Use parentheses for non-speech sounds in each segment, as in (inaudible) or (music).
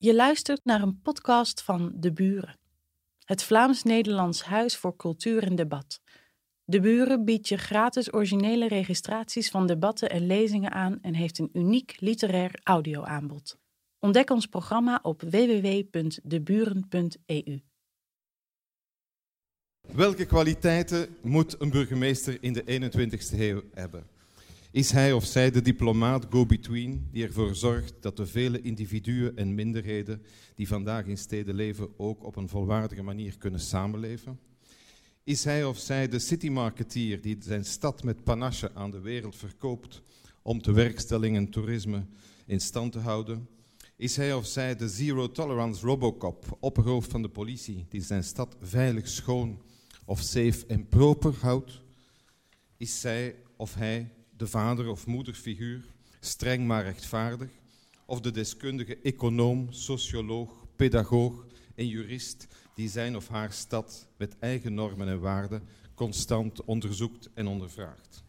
Je luistert naar een podcast van De Buren, het Vlaams-Nederlands Huis voor Cultuur en Debat. De Buren biedt je gratis originele registraties van debatten en lezingen aan en heeft een uniek literair audioaanbod. Ontdek ons programma op www.deburen.eu. Welke kwaliteiten moet een burgemeester in de 21ste eeuw hebben? Is hij of zij de diplomaat go-between die ervoor zorgt dat de vele individuen en minderheden die vandaag in steden leven ook op een volwaardige manier kunnen samenleven? Is hij of zij de city-marketeer die zijn stad met panache aan de wereld verkoopt om tewerkstelling en toerisme in stand te houden? Is hij of zij de zero-tolerance robocop, opperhoofd van de politie, die zijn stad veilig, schoon of safe en proper houdt? Is zij of hij de vader- of moederfiguur, streng maar rechtvaardig, of de deskundige econoom, socioloog, pedagoog en jurist die zijn of haar stad met eigen normen en waarden constant onderzoekt en ondervraagt.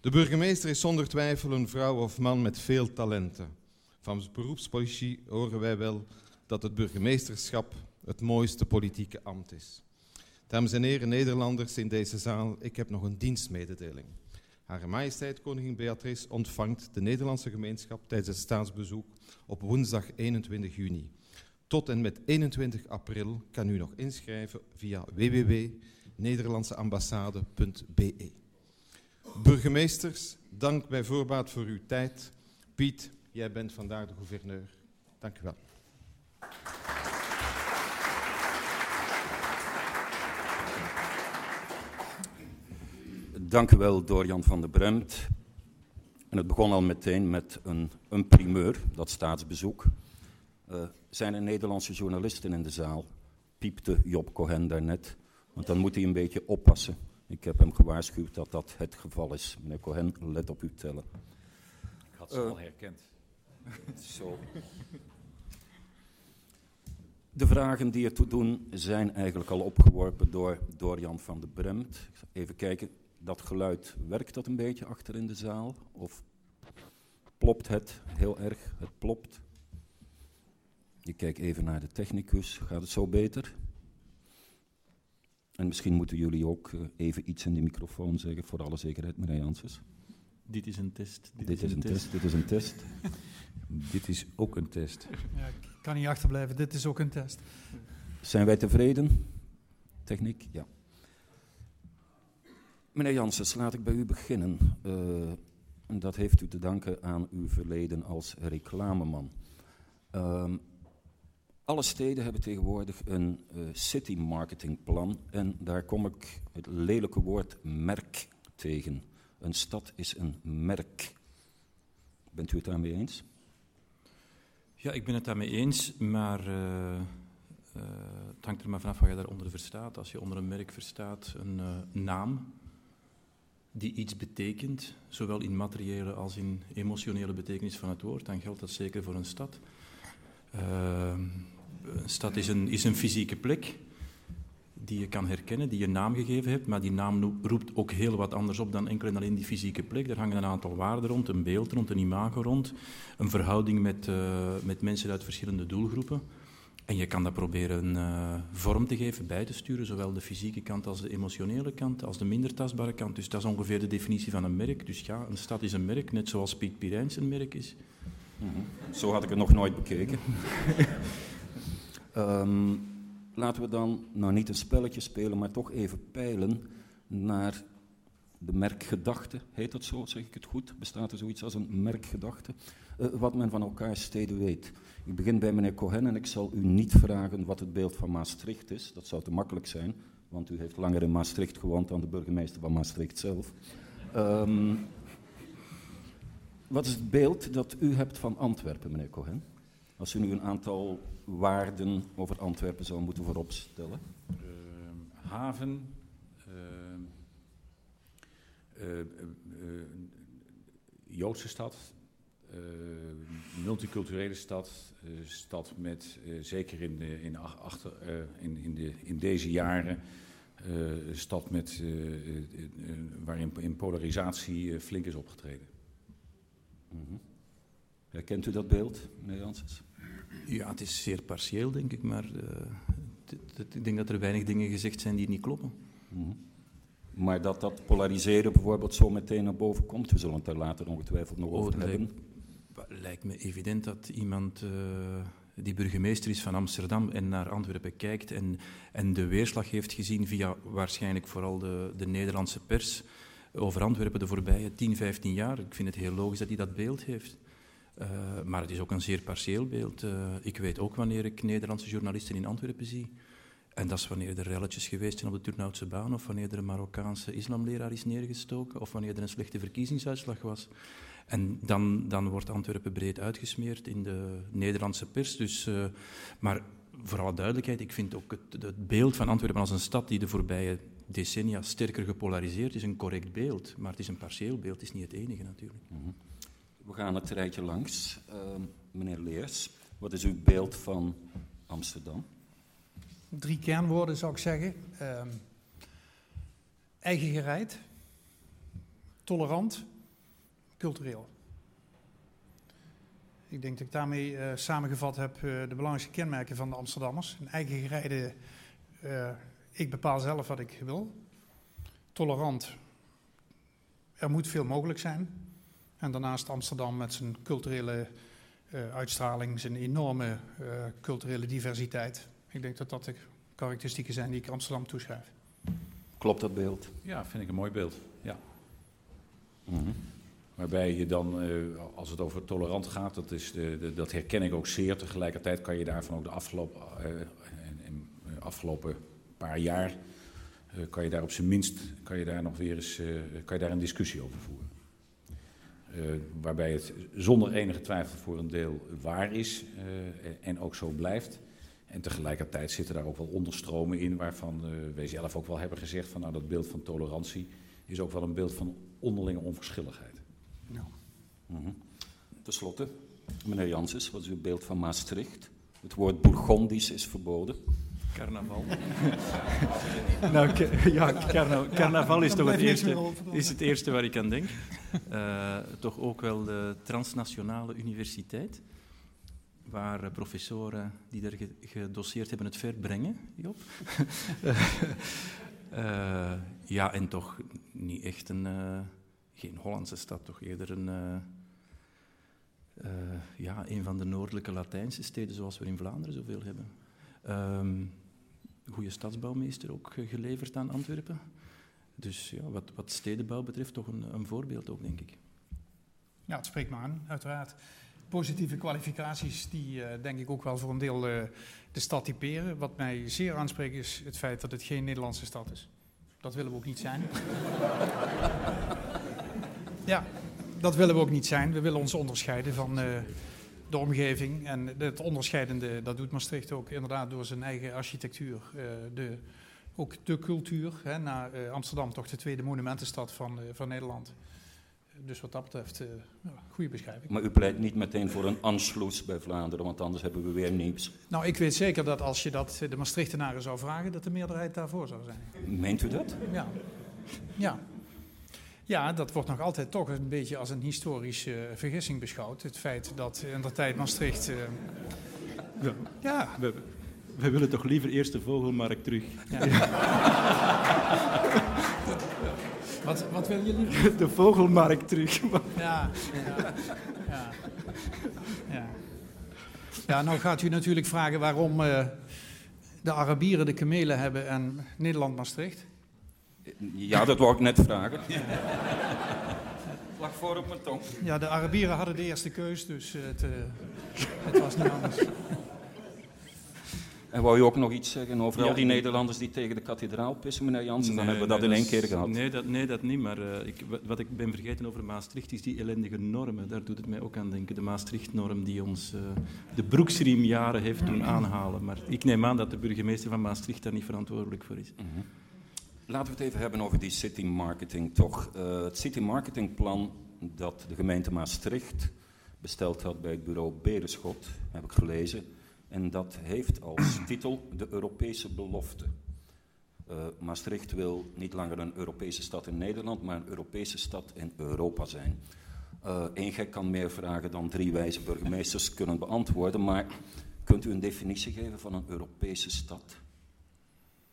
De burgemeester is zonder twijfel een vrouw of man met veel talenten. Van beroepspolitie horen wij wel dat het burgemeesterschap het mooiste politieke ambt is. Dames en heren Nederlanders in deze zaal, ik heb nog een dienstmededeling. Hare Majesteit Koningin Beatrice ontvangt de Nederlandse gemeenschap tijdens het staatsbezoek op woensdag 21 juni. Tot en met 21 april kan u nog inschrijven via www.nederlandseambassade.be. Burgemeesters, dank bij voorbaat voor uw tijd. Piet, jij bent vandaag de gouverneur. Dank u wel. Dank u wel, Dorian van der Bremt. En het begon al meteen met een, een primeur, dat staatsbezoek. Uh, zijn er Nederlandse journalisten in de zaal? Piepte Job Cohen daarnet. Want dan moet hij een beetje oppassen. Ik heb hem gewaarschuwd dat dat het geval is. Meneer Cohen, let op uw tellen. Ik had ze uh, al herkend. (laughs) Zo. De vragen die ertoe doen zijn eigenlijk al opgeworpen door Dorian van der Bremt. Even kijken, dat geluid, werkt dat een beetje achter in de zaal? Of plopt het heel erg? Het plopt. Ik kijk even naar de technicus. Gaat het zo beter? En misschien moeten jullie ook uh, even iets in de microfoon zeggen, voor alle zekerheid, meneer Janssens. Dit is een test. Dit, dit is, is, een test. test. Dit is een test. (laughs) dit is ook een test. Ja, ik kan niet achterblijven. Dit is ook een test. Zijn wij tevreden? Techniek? Ja. Meneer Janssens, laat ik bij u beginnen. Uh, dat heeft u te danken aan uw verleden als reclameman. Uh, alle steden hebben tegenwoordig een uh, city marketingplan en daar kom ik het lelijke woord merk tegen. Een stad is een merk. Bent u het daarmee eens? Ja, ik ben het daarmee eens, maar uh, het hangt er maar vanaf wat je daaronder verstaat. Als je onder een merk verstaat een naam, die iets betekent, zowel in materiële als in emotionele betekenis van het woord, dan geldt dat zeker voor een stad. Uh, een stad is een, is een fysieke plek die je kan herkennen, die je naam gegeven hebt, maar die naam roept ook heel wat anders op dan enkel en alleen die fysieke plek. Er hangen een aantal waarden rond, een beeld rond, een imago rond, een verhouding met, uh, met mensen uit verschillende doelgroepen. En je kan dat proberen uh, vorm te geven, bij te sturen, zowel de fysieke kant als de emotionele kant, als de minder tastbare kant. Dus dat is ongeveer de definitie van een merk. Dus ja, een stad is een merk, net zoals Piet Pirijns een merk is. Mm -hmm. Zo had ik het nog nooit bekeken. um, (laughs) laten we dan, nou niet een spelletje spelen, maar toch even peilen naar de merkgedachte. Heet dat zo, zeg ik het goed? Bestaat er zoiets als een merkgedachte? Uh, wat men van elkaar steden weet. Ik begin bij meneer Cohen en ik zal u niet vragen wat het beeld van Maastricht is. Dat zou te makkelijk zijn, want u heeft langer in Maastricht gewoond dan de burgemeester van Maastricht zelf. Um, wat is het beeld dat u hebt van Antwerpen, meneer Cohen? Als u nu een aantal waarden over Antwerpen zou moeten vooropstellen. Uh, haven, uh, Joodse stad, multiculturele stad, stad met, zeker in, de, in, achter, in, in, de, in deze jaren, stad met, waarin in polarisatie flink is opgetreden. Mm -hmm. Herkent u dat beeld, meneer Janssens? Ja, het is zeer partieel, denk ik, maar uh, ik denk dat er weinig dingen gezegd zijn die niet kloppen. Mhm. Maar dat dat polariseren bijvoorbeeld zo meteen naar boven komt, we zullen het daar later ongetwijfeld nog over oh, hebben. Lijkt, me evident dat iemand uh, die burgemeester is van Amsterdam en naar Antwerpen kijkt en, en de weerslag heeft gezien via waarschijnlijk vooral de, de Nederlandse pers over Antwerpen de voorbije 10, 15 jaar. Ik vind het heel logisch dat hij dat beeld heeft. Uh, maar het is ook een zeer partieel beeld. Uh, ik weet ook wanneer ik Nederlandse journalisten in Antwerpen zie. En dat is wanneer er relletjes geweest zijn op de Turnhoutse baan, of wanneer er een Marokkaanse islamleraar is neergestoken, of wanneer er een slechte verkiezingsuitslag was. En dan, dan wordt Antwerpen breed uitgesmeerd in de Nederlandse pers. Dus, uh, maar voor alle duidelijkheid, ik vind ook het, het, beeld van Antwerpen als een stad die de voorbije decennia sterker gepolariseerd is, een correct beeld. Maar het is een partieel beeld, het is niet het enige natuurlijk. Mm -hmm. We gaan het rijtje langs. Uh, meneer Leers, wat is uw beeld van Amsterdam? Drie kernwoorden zou ik zeggen. Uh, eigen gereid, tolerant, cultureel. Ik denk dat ik daarmee uh, samengevat heb uh, de belangrijkste kenmerken van de Amsterdammers. Een eigen gereide, uh, ik bepaal zelf wat ik wil. Tolerant, er moet veel mogelijk zijn. En daarnaast Amsterdam met zijn culturele uitstraling, zijn enorme culturele diversiteit. Ik denk dat dat de karakteristieken zijn die ik Amsterdam toeschrijf. Klopt dat beeld? Ja, vind ik een mooi beeld. Ja. Mm -hmm. Waarbij je dan, uh, als het over tolerant gaat, dat, is de, dat herken ik ook zeer. Tegelijkertijd kan je daarvan ook de afgelopen, uh, in, in, afgelopen paar jaar, uh, kan je daar op zijn minst, kan je daar nog weer eens, kan je daar een discussie over voeren. waarbij het zonder enige twijfel voor een deel waar is en ook zo blijft. En tegelijkertijd zitten daar ook wel onderstromen in waarvan wij zelf ook wel hebben gezegd van nou dat beeld van tolerantie is ook wel een beeld van onderlinge onverschilligheid. Ja. Mm -hmm. Ten slotte, meneer Janssens, wat is uw beeld van Maastricht? Het woord Bourgondisch is verboden. Carnaval. (laughs) nou, ja, carna carnaval is toch het eerste, is het eerste waar ik aan denk. Uh, (laughs) toch ook wel de transnationale universiteit, waar uh, professoren die er gedoseerd hebben het ver brengen, Job. uh, (laughs) ja, en toch niet echt een geen Hollandse stad, toch eerder een, uh, uh, ja, een van de noordelijke Latijnse steden zoals we in Vlaanderen zoveel hebben. Um, goede stadsbouwmeester ook geleverd aan Antwerpen. Dus ja, wat, wat stedenbouw betreft toch een, een voorbeeld ook, denk ik. Ja, het spreekt me aan, uiteraard. Positieve kwalificaties die uh, denk ik ook wel voor een deel uh, de stad typeren. Wat mij zeer aanspreekt is het feit dat het geen Nederlandse stad is. Dat willen we ook niet zijn. (laughs) Ja, dat willen we ook niet zijn. We willen ons onderscheiden van uh, de omgeving. En het onderscheidende, dat doet Maastricht ook inderdaad door zijn eigen architectuur. Uh, de, ook de cultuur. Hè, na uh, Amsterdam toch de tweede monumentenstad van, van Nederland. Dus wat dat betreft, goede beschrijving. Maar u pleit niet meteen voor een Anschluss bij Vlaanderen, want anders hebben we weer niets. Nou, ik weet zeker dat als je dat de Maastrichtenaren zou vragen, dat de meerderheid daarvoor zou zijn. Meent u dat? Ja. Ja, ja, dat wordt nog altijd toch een beetje als een historische uh, vergissing beschouwd. Het feit dat in de tijd Maastricht. Uh, ja. ja. We, we, willen toch liever eerst de vogelmarkt terug. Ja. (laughs) wat, wat wil je liever? De vogelmarkt terug. ja, ja, ja, ja. Ja, nou gaat u natuurlijk vragen waarom uh, de Arabieren de kamelen hebben en Nederland Maastricht. Ja, dat wou ik net vragen. Lag voor op mijn tong. Ja, de Arabieren hadden de eerste keus, dus het, uh, het was niet anders. En wou je ook nog iets zeggen over ja, al die Nederlanders die tegen de kathedraal pissen, meneer Jansen? Nee, Dan hebben we dat nee, in één keer gehad. Nee, dat, nee, dat niet. Maar uh, ik, wat ik ben vergeten over Maastricht is die ellendige normen. Daar doet het mij ook aan denken. De Maastricht-norm die ons uh, de broeksriemjaren heeft doen aanhalen. Maar ik neem aan dat de burgemeester van Maastricht daar niet verantwoordelijk voor is. Mm -hmm. Laten we het even hebben over die city marketing toch. Uh, het city marketing plan dat de gemeente Maastricht besteld had bij het bureau Berenschot, heb ik gelezen. En dat heeft als (clears throat) titel de Europese belofte. Uh, Maastricht wil niet langer een Europese stad in Nederland, maar een Europese stad in Europa zijn. Eén gek kan meer vragen dan drie wijze burgemeesters kunnen beantwoorden, maar kunt u een definitie geven van een Europese stad?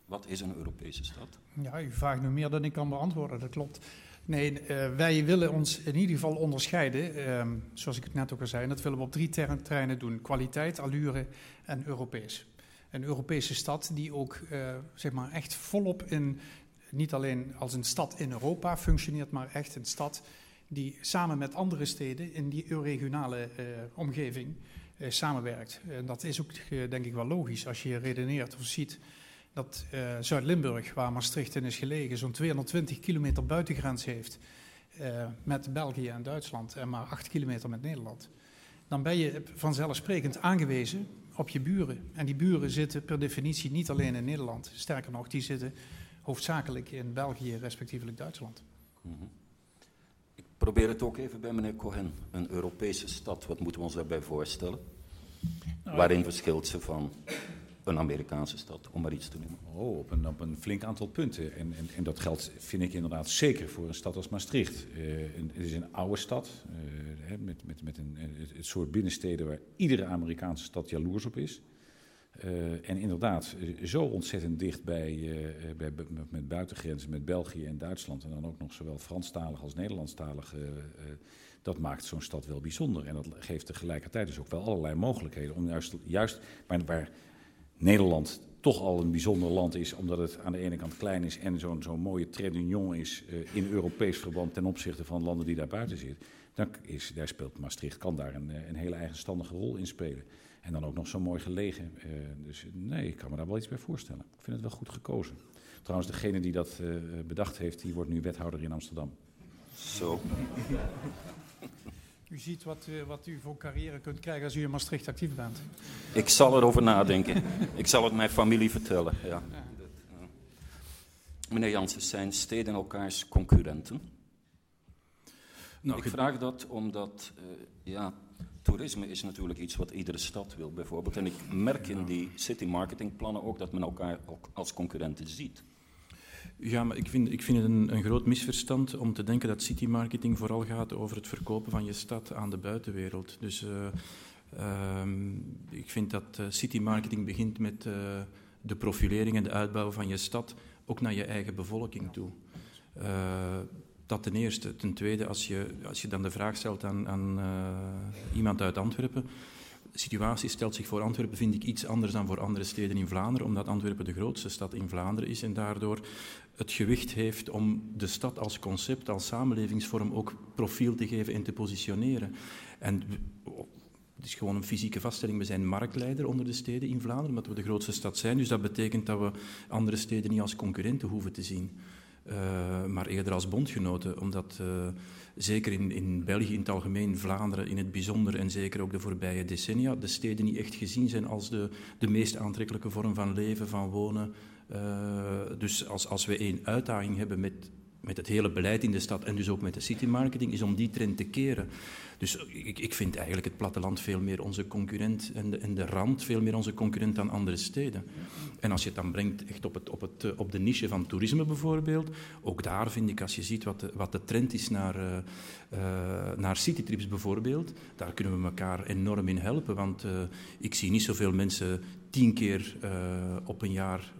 Wat is een Europese stad? Ja, u vraagt nu meer dan ik kan beantwoorden, dat klopt. Nee, uh, wij willen ons in ieder geval onderscheiden, um, zoals ik het net ook al zei. Dat willen we op drie terreinen doen: kwaliteit, allure en Europees. Een Europese stad die ook uh, zeg maar echt volop in, niet alleen als een stad in Europa functioneert, maar echt een stad die samen met andere steden in die regionale uh, omgeving samenwerkt. En dat is ook denk ik wel logisch als je redeneert of ziet dat uh, Zuid-Limburg, waar Maastricht in is gelegen, zo'n 220 kilometer buitengrens heeft uh, met België en Duitsland en maar 8 kilometer met Nederland. Dan ben je vanzelfsprekend aangewezen op je buren. En die buren zitten per definitie niet alleen in Nederland. Sterker nog, die zitten hoofdzakelijk in België, respectievelijk Duitsland. Mm -hmm. Ik probeer het ook even bij meneer Cohen. Een Europese stad, wat moeten we ons daarbij voorstellen? Nou, Waarin verschilt ze van een Amerikaanse stad, om maar iets te noemen. Oh, op een, op een flink aantal punten. En, en, en, dat geldt, vind ik inderdaad, zeker voor een stad als Maastricht. Uh, het is een oude stad, uh, met, met, met een, het soort binnensteden waar iedere Amerikaanse stad jaloers op is. En inderdaad, zo ontzettend dicht bij, bij, met buitengrenzen met België en Duitsland. En dan ook nog zowel Franstalig als Nederlandstalig. dat maakt zo'n stad wel bijzonder. En dat geeft tegelijkertijd dus ook wel allerlei mogelijkheden om juist, juist maar waar Nederland toch al een bijzonder land is, omdat het aan de ene kant klein is en zo'n zo'n mooie trait is uh, in Europees verband ten opzichte van landen die daar buiten zitten, dan is, daar speelt Maastricht, kan daar een, eh, een hele eigenstandige rol in spelen. En dan ook nog zo mooi gelegen. Uh, dus nee, ik kan me daar wel iets bij voorstellen. Ik vind het wel goed gekozen. Trouwens, degene die dat bedacht heeft, die wordt nu wethouder in Amsterdam. Zo. U ziet wat, uh, wat u voor carrière kunt krijgen als u in Maastricht actief bent. Ik zal erover nadenken. (laughs) ik zal het mijn familie vertellen. Ja. ja. Meneer Jansen, zijn steden elkaars concurrenten? Nou, ik vraag dat omdat, uh, ja, toerisme is natuurlijk iets wat iedere stad wil bijvoorbeeld. En ik merk in die city marketingplannen ook dat men elkaar ook als concurrenten ziet. Ja, maar ik vind, ik vind het een, een, groot misverstand om te denken dat city marketing vooral gaat over het verkopen van je stad aan de buitenwereld. Dus uh, uh, ik vind dat uh, city marketing begint met eh, de profilering en de uitbouw van je stad ook naar je eigen bevolking toe. dat ten eerste. Ten tweede, als je, als je dan de vraag stelt aan, aan iemand uit Antwerpen situatie stelt zich voor Antwerpen, vind ik, iets anders dan voor andere steden in Vlaanderen, omdat Antwerpen de grootste stad in Vlaanderen is en daardoor het gewicht heeft om de stad als concept, als samenlevingsvorm ook profiel te geven en te positioneren. En het is gewoon een fysieke vaststelling. We zijn marktleider onder de steden in Vlaanderen, omdat we de grootste stad zijn. Dus dat betekent dat we andere steden niet als concurrenten hoeven te zien, uh, maar eerder als bondgenoten, omdat... Uh, zeker in, in België in het algemeen, Vlaanderen in het bijzonder en zeker ook de voorbije decennia, de steden niet echt gezien zijn als de, de meest aantrekkelijke vorm van leven, van wonen. Uh, dus als, als we één uitdaging hebben met, met het hele beleid in de stad en dus ook met de city marketing, is om die trend te keren. Dus ik, ik vind eigenlijk het platteland veel meer onze concurrent en de, en de rand veel meer onze concurrent dan andere steden. En als je het dan brengt echt op, het, op, het, op de niche van toerisme bijvoorbeeld, ook daar vind ik, als je ziet wat de, wat de trend is naar, uh, naar citytrips bijvoorbeeld, daar kunnen we elkaar enorm in helpen. Want ik zie niet zoveel mensen tien keer op een jaar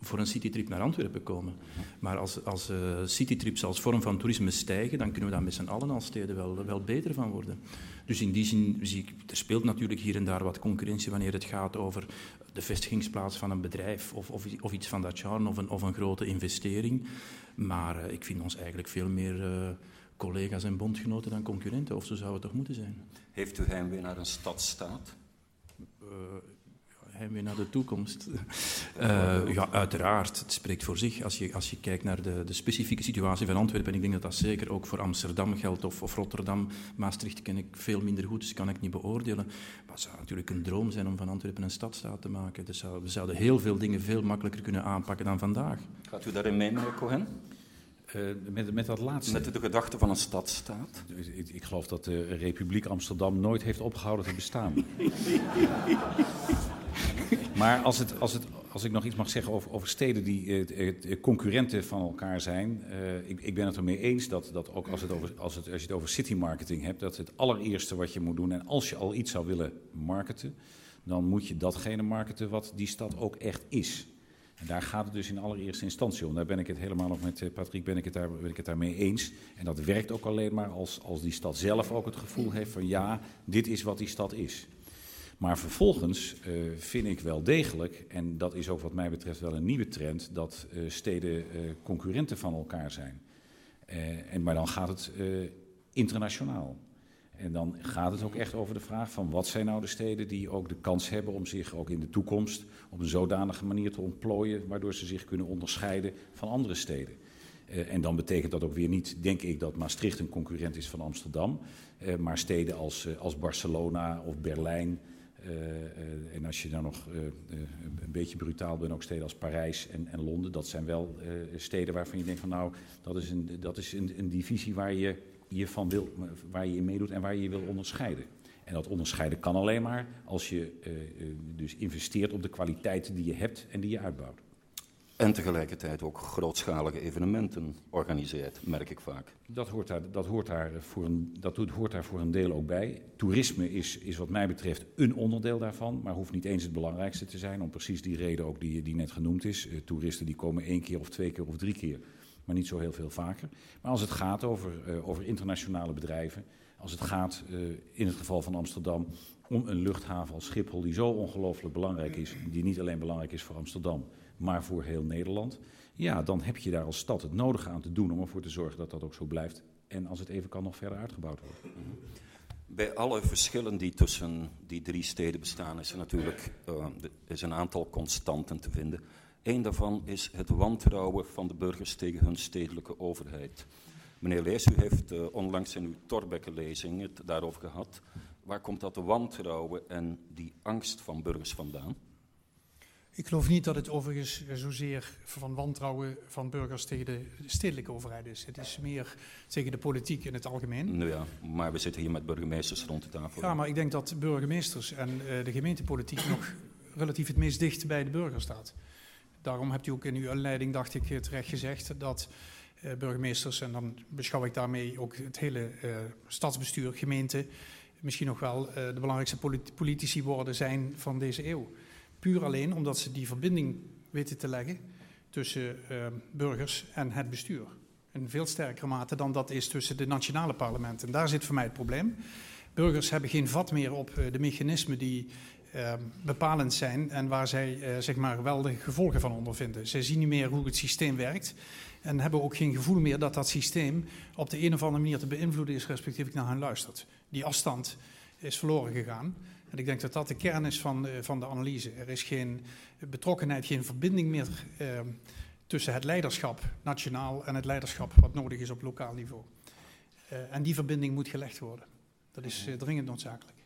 voor een citytrip naar Antwerpen komen. Maar als, als uh, citytrips als vorm van toerisme stijgen, dan kunnen we daar met z'n allen als steden wel, wel beter van worden. Dus in die zin zie ik, er speelt natuurlijk hier en daar wat concurrentie wanneer het gaat over de vestigingsplaats van een bedrijf of, of, of iets van dat genre of een, of een grote investering. Maar uh, ik vind ons eigenlijk veel meer uh, collega's en bondgenoten dan concurrenten, of zo zou het toch moeten zijn. Heeft u heimwee naar een stadstaat? Weer naar de toekomst. Uh, (laughs) ja, uiteraard. Het spreekt voor zich. Als je, als je kijkt naar de, de specifieke situatie van Antwerpen, en ik denk dat dat zeker ook voor Amsterdam geldt, of, of Rotterdam, Maastricht ken ik veel minder goed, dus kan ik niet beoordelen. Maar het zou natuurlijk een droom zijn om van Antwerpen een stadstaat te maken. Dus zou, we zouden heel veel dingen veel makkelijker kunnen aanpakken dan vandaag. Gaat u daarin mee, meneer Cohen? Uh, met, met dat laatste. Met de gedachte van een stadstaat? Ik, ik, geloof dat de Republiek Amsterdam nooit heeft opgehouden te bestaan. (laughs) Maar als, het, als, het, als ik nog iets mag zeggen over, over steden die uh, concurrenten van elkaar zijn. Uh, ik, ik, ben het ermee eens dat, dat ook als, het over, als, het, als je het over city marketing hebt, dat het allereerste wat je moet doen, en als je al iets zou willen marketen, dan moet je datgene marketen wat die stad ook echt is. En daar gaat het dus in allereerste instantie om. Daar ben ik het helemaal nog met Patrick ben ik het, daar, daarmee eens. En dat werkt ook alleen maar als, als die stad zelf ook het gevoel heeft van ja, dit is wat die stad is. Maar vervolgens uh, vind ik wel degelijk, en dat is ook wat mij betreft wel een nieuwe trend, dat uh, steden concurrenten van elkaar zijn. en, maar dan gaat het internationaal. En dan gaat het ook echt over de vraag van wat zijn nou de steden die ook de kans hebben om zich ook in de toekomst op een zodanige manier te ontplooien, waardoor ze zich kunnen onderscheiden van andere steden. Uh, en dan betekent dat ook weer niet, denk ik, dat Maastricht een concurrent is van Amsterdam. Uh, maar steden als, uh, als Barcelona of Berlijn, en als je dan nog een beetje brutaal bent, ook steden als Parijs en, en Londen, dat zijn wel steden waarvan je denkt van nou, dat is een, dat is een, een divisie waar je, je van wil, waar je in meedoet en waar je je wil onderscheiden. En dat onderscheiden kan alleen maar als je dus investeert op de kwaliteiten die je hebt en die je uitbouwt. En tegelijkertijd ook grootschalige evenementen organiseert, merk ik vaak. Dat hoort daar, dat hoort daar, voor, een, dat hoort daar voor een deel ook bij. Toerisme is, is wat mij betreft een onderdeel daarvan, maar hoeft niet eens het belangrijkste te zijn. Om precies die reden ook die, die net genoemd is. Uh, toeristen die komen één keer of twee keer of drie keer, maar niet zo heel veel vaker. Maar als het gaat over, uh, over internationale bedrijven, als het gaat uh, in het geval van Amsterdam om een luchthaven als Schiphol die zo ongelooflijk belangrijk is, die niet alleen belangrijk is voor Amsterdam maar voor heel Nederland. Ja, dan heb je daar als stad het nodige aan te doen om ervoor te zorgen dat dat ook zo blijft. En als het even kan, nog verder uitgebouwd wordt. Bij alle verschillen die tussen die drie steden bestaan, is er natuurlijk uh, is een aantal constanten te vinden. Eén daarvan is het wantrouwen van de burgers tegen hun stedelijke overheid. Meneer Lees, u heeft uh, onlangs in uw Torbecke-lezing het daarover gehad. Waar komt dat wantrouwen en die angst van burgers vandaan? Ik geloof niet dat het overigens zozeer van wantrouwen van burgers tegen de stedelijke overheid is. Het is meer tegen de politiek in het algemeen. Nou ja, maar we zitten hier met burgemeesters rond de tafel. Ja, maar ik denk dat burgemeesters en uh, de gemeentepolitiek nog relatief het meest dicht bij de burger staat. Daarom hebt u ook in uw inleiding, dacht ik, terecht gezegd dat uh, burgemeesters, en dan beschouw ik daarmee ook het hele uh, stadsbestuur, gemeente, misschien nog wel de belangrijkste politici worden zijn van deze eeuw. Puur alleen omdat ze die verbinding weten te leggen tussen burgers en het bestuur. In veel sterkere mate dan dat is tussen de nationale parlementen. En daar zit voor mij het probleem. Burgers hebben geen vat meer op de mechanismen die uh, bepalend zijn en waar zij uh, zeg maar wel de gevolgen van ondervinden. Zij zien niet meer hoe het systeem werkt en hebben ook geen gevoel meer dat dat systeem op de een of andere manier te beïnvloeden is, respectievelijk naar hen luistert. Die afstand is verloren gegaan. En ik denk dat dat de kern is van, uh, van de analyse. Er is geen betrokkenheid, geen verbinding meer uh, tussen het leiderschap nationaal en het leiderschap wat nodig is op lokaal niveau. Uh, en die verbinding moet gelegd worden. Dat is dringend noodzakelijk.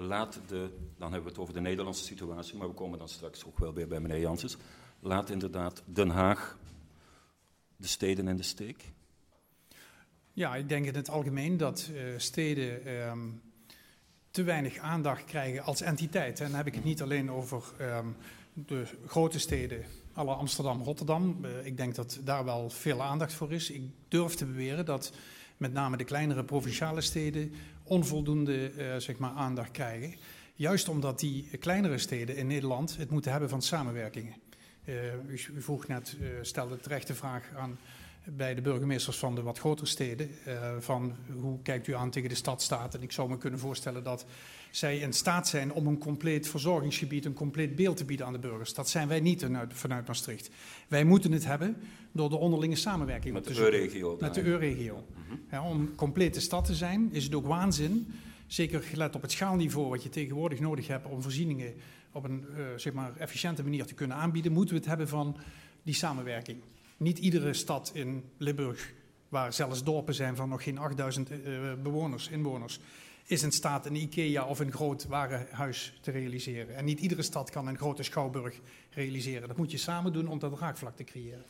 Laat de, dan hebben we het over de Nederlandse situatie, maar we komen dan straks ook wel weer bij meneer Janssens. Laat inderdaad Den Haag de steden in de steek? Ja, ik denk in het algemeen dat steden. Um, te weinig aandacht krijgen als entiteit. En dan heb ik het niet alleen over um, de grote steden, alle Amsterdam, Rotterdam. Uh, ik denk dat daar wel veel aandacht voor is. Ik durf te beweren dat met name de kleinere provinciale steden onvoldoende uh, zeg maar aandacht krijgen. Juist omdat die kleinere steden in Nederland het moeten hebben van samenwerkingen. Uh, u, vroeg net, stelde terecht de vraag aan bij de burgemeesters van de wat grotere steden. Uh, van hoe kijkt u aan tegen de stadstaat? En ik zou me kunnen voorstellen dat zij in staat zijn om een compleet verzorgingsgebied, een compleet beeld te bieden aan de burgers. Dat zijn wij niet vanuit, Maastricht. Wij moeten het hebben door de onderlinge samenwerking met de EU-regio. Met de EU-regio. Mm -hmm. ja, om complete stad te zijn is het ook waanzin, zeker gelet op het schaalniveau wat je tegenwoordig nodig hebt om voorzieningen op een uh, zeg maar efficiënte manier te kunnen aanbieden, moeten we het hebben van die samenwerking. Niet iedere stad in Limburg, waar zelfs dorpen zijn van nog geen 8000 uh, bewoners, inwoners, is in staat een IKEA of een groot warenhuis te realiseren. En niet iedere stad kan een grote schouwburg realiseren. Dat moet je samen doen om dat raakvlak te creëren.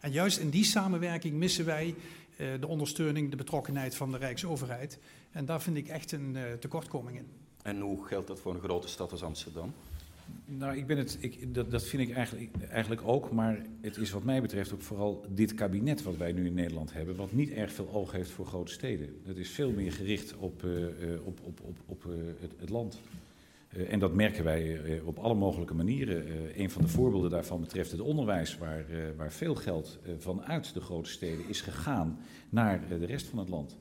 En juist in die samenwerking missen wij uh, de ondersteuning, de betrokkenheid van de Rijksoverheid. En daar vind ik echt een uh, tekortkoming in. En hoe geldt dat voor een grote stad als Amsterdam? Nou, ik ben het, ik, dat, dat vind ik eigenlijk, eigenlijk ook, maar het is wat mij betreft ook vooral dit kabinet wat wij nu in Nederland hebben, wat niet erg veel oog heeft voor grote steden. Het is veel meer gericht op, uh, op, op, op, op uh, het, het, land. En dat merken wij op alle mogelijke manieren. een van de voorbeelden daarvan betreft het onderwijs, waar, waar veel geld vanuit de grote steden is gegaan naar de rest van het land.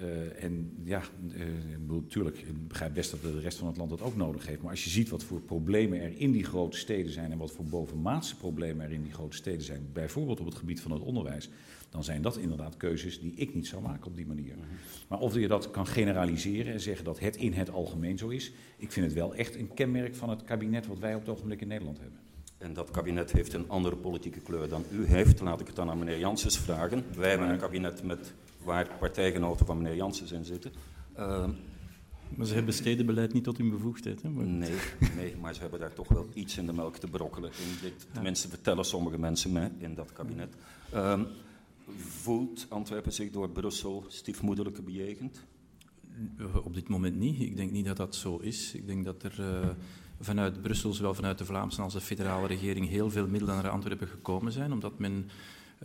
Uh, en ja, uh, natuurlijk, ik begrijp best dat de rest van het land dat ook nodig heeft. Maar als je ziet wat voor problemen er in die grote steden zijn en wat voor bovenmaatse problemen er in die grote steden zijn, bijvoorbeeld op het gebied van het onderwijs, dan zijn dat inderdaad keuzes die ik niet zou maken op die manier. -hmm. Maar of je dat kan generaliseren en zeggen dat het in het algemeen zo is, ik vind het wel echt een kenmerk van het kabinet wat wij op het ogenblik in Nederland hebben. En dat kabinet heeft een andere politieke kleur dan u heeft. Laat ik het dan aan meneer Janssens vragen. Wij hebben een kabinet met waar partijgenoten van meneer Janssens in zitten. Uh, maar ze hebben stedenbeleid niet tot hun bevoegdheid. Hè? Maar... Nee, nee, maar ze hebben daar toch wel iets in de melk te brokkelen. In dit, tenminste, vertellen sommige mensen mij in dat kabinet. Uh, voelt Antwerpen zich door Brussel stiefmoederlijke bejegend? Op dit moment niet. Ik denk niet dat dat zo is. Ik denk dat er uh, vanuit Brussel, zowel vanuit de Vlaamse als de federale regering, heel veel middelen naar Antwerpen gekomen zijn, omdat men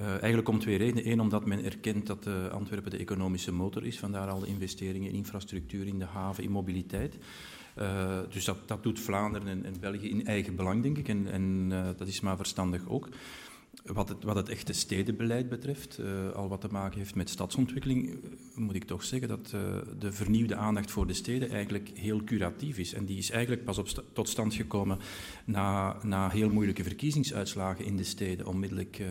uh, eigenlijk om twee redenen. Eén, omdat men erkent dat uh, Antwerpen de economische motor is, vandaar al de investeringen in infrastructuur, in de haven, in mobiliteit. Uh, dus dat, dat, doet Vlaanderen en, België in eigen belang, denk ik, en, en dat is maar verstandig ook. Wat het, wat het echte stedenbeleid betreft, al wat te maken heeft met stadsontwikkeling, moet ik toch zeggen dat de vernieuwde aandacht voor de steden eigenlijk heel curatief is. En die is eigenlijk pas op tot stand gekomen na, na heel moeilijke verkiezingsuitslagen in de steden, onmiddellijk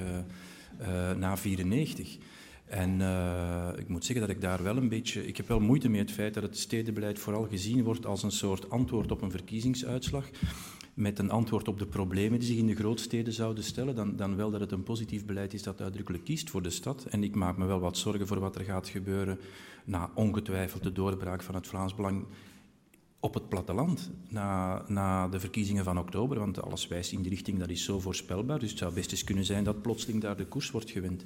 na 94. En uh, ik moet zeggen dat ik daar wel een beetje. Ik heb wel moeite met het feit dat het stedenbeleid vooral gezien wordt als een soort antwoord op een verkiezingsuitslag. Met een antwoord op de problemen die zich in de grootsteden zouden stellen. Dan, dan wel dat het een positief beleid is dat uitdrukkelijk kiest voor de stad. En ik maak me wel wat zorgen voor wat er gaat gebeuren na ongetwijfeld de doorbraak van het Vlaams Belang op het platteland na, na de verkiezingen van oktober. Want alles wijst in die richting, dat is zo voorspelbaar. Dus het zou best eens kunnen zijn dat plotseling daar de koers wordt gewend.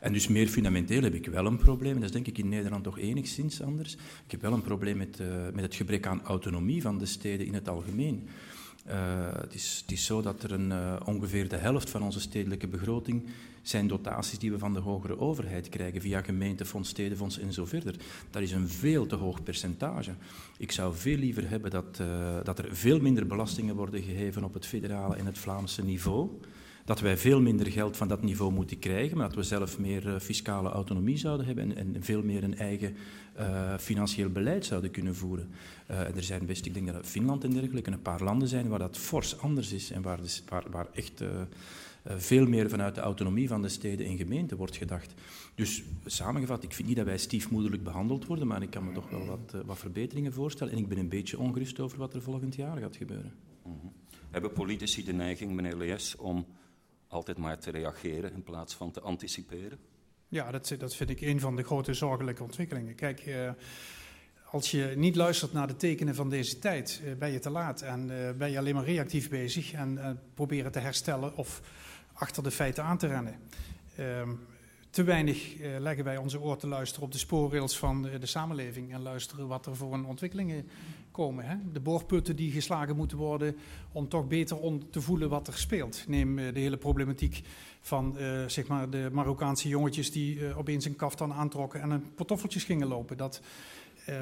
En dus meer fundamenteel heb ik wel een probleem. Dat is denk ik in Nederland toch enigszins anders. Ik heb wel een probleem met, uh, met het gebrek aan autonomie van de steden in het algemeen. Uh, het, is, zo dat er een, uh, ongeveer de helft van onze stedelijke begroting zijn dotaties die we van de hogere overheid krijgen via gemeentefonds, stedenfonds en zo verder. Dat is een veel te hoog percentage. Ik zou veel liever hebben dat, uh, dat er veel minder belastingen worden geheven op het federale en het Vlaamse niveau. Dat wij veel minder geld van dat niveau moeten krijgen, maar dat we zelf meer uh, fiscale autonomie zouden hebben en, en veel meer een eigen uh, financieel beleid zouden kunnen voeren. Uh, er zijn best, ik denk dat Finland en dergelijke, een paar landen zijn waar dat fors anders is en waar, dus, waar, echt veel meer vanuit de autonomie van de steden en gemeenten wordt gedacht. Dus samengevat, ik vind niet dat wij stiefmoederlijk behandeld worden, maar ik kan me toch wel wat, wat verbeteringen voorstellen en ik ben een beetje ongerust over wat er volgend jaar gaat gebeuren. -hmm. Hebben politici de neiging, meneer Lees, om altijd maar te reageren in plaats van te anticiperen? Ja, dat, dat vind ik een van de grote zorgelijke ontwikkelingen. Kijk, uh, als je niet luistert naar de tekenen van deze tijd, uh, ben je te laat en uh, ben je alleen maar reactief bezig en proberen te herstellen of achter de feiten aan te rennen. Ehm, te weinig leggen wij onze oor te luisteren op de spoorrails van de samenleving en luisteren wat er voor een ontwikkelingen komen. Hè? De boorputten die geslagen moeten worden om toch beter on te voelen wat er speelt. Neem uh, de hele problematiek van uh, zeg maar de Marokkaanse jongetjes die uh, opeens een kaftan aantrokken en een pantoffeltjes gingen lopen. Dat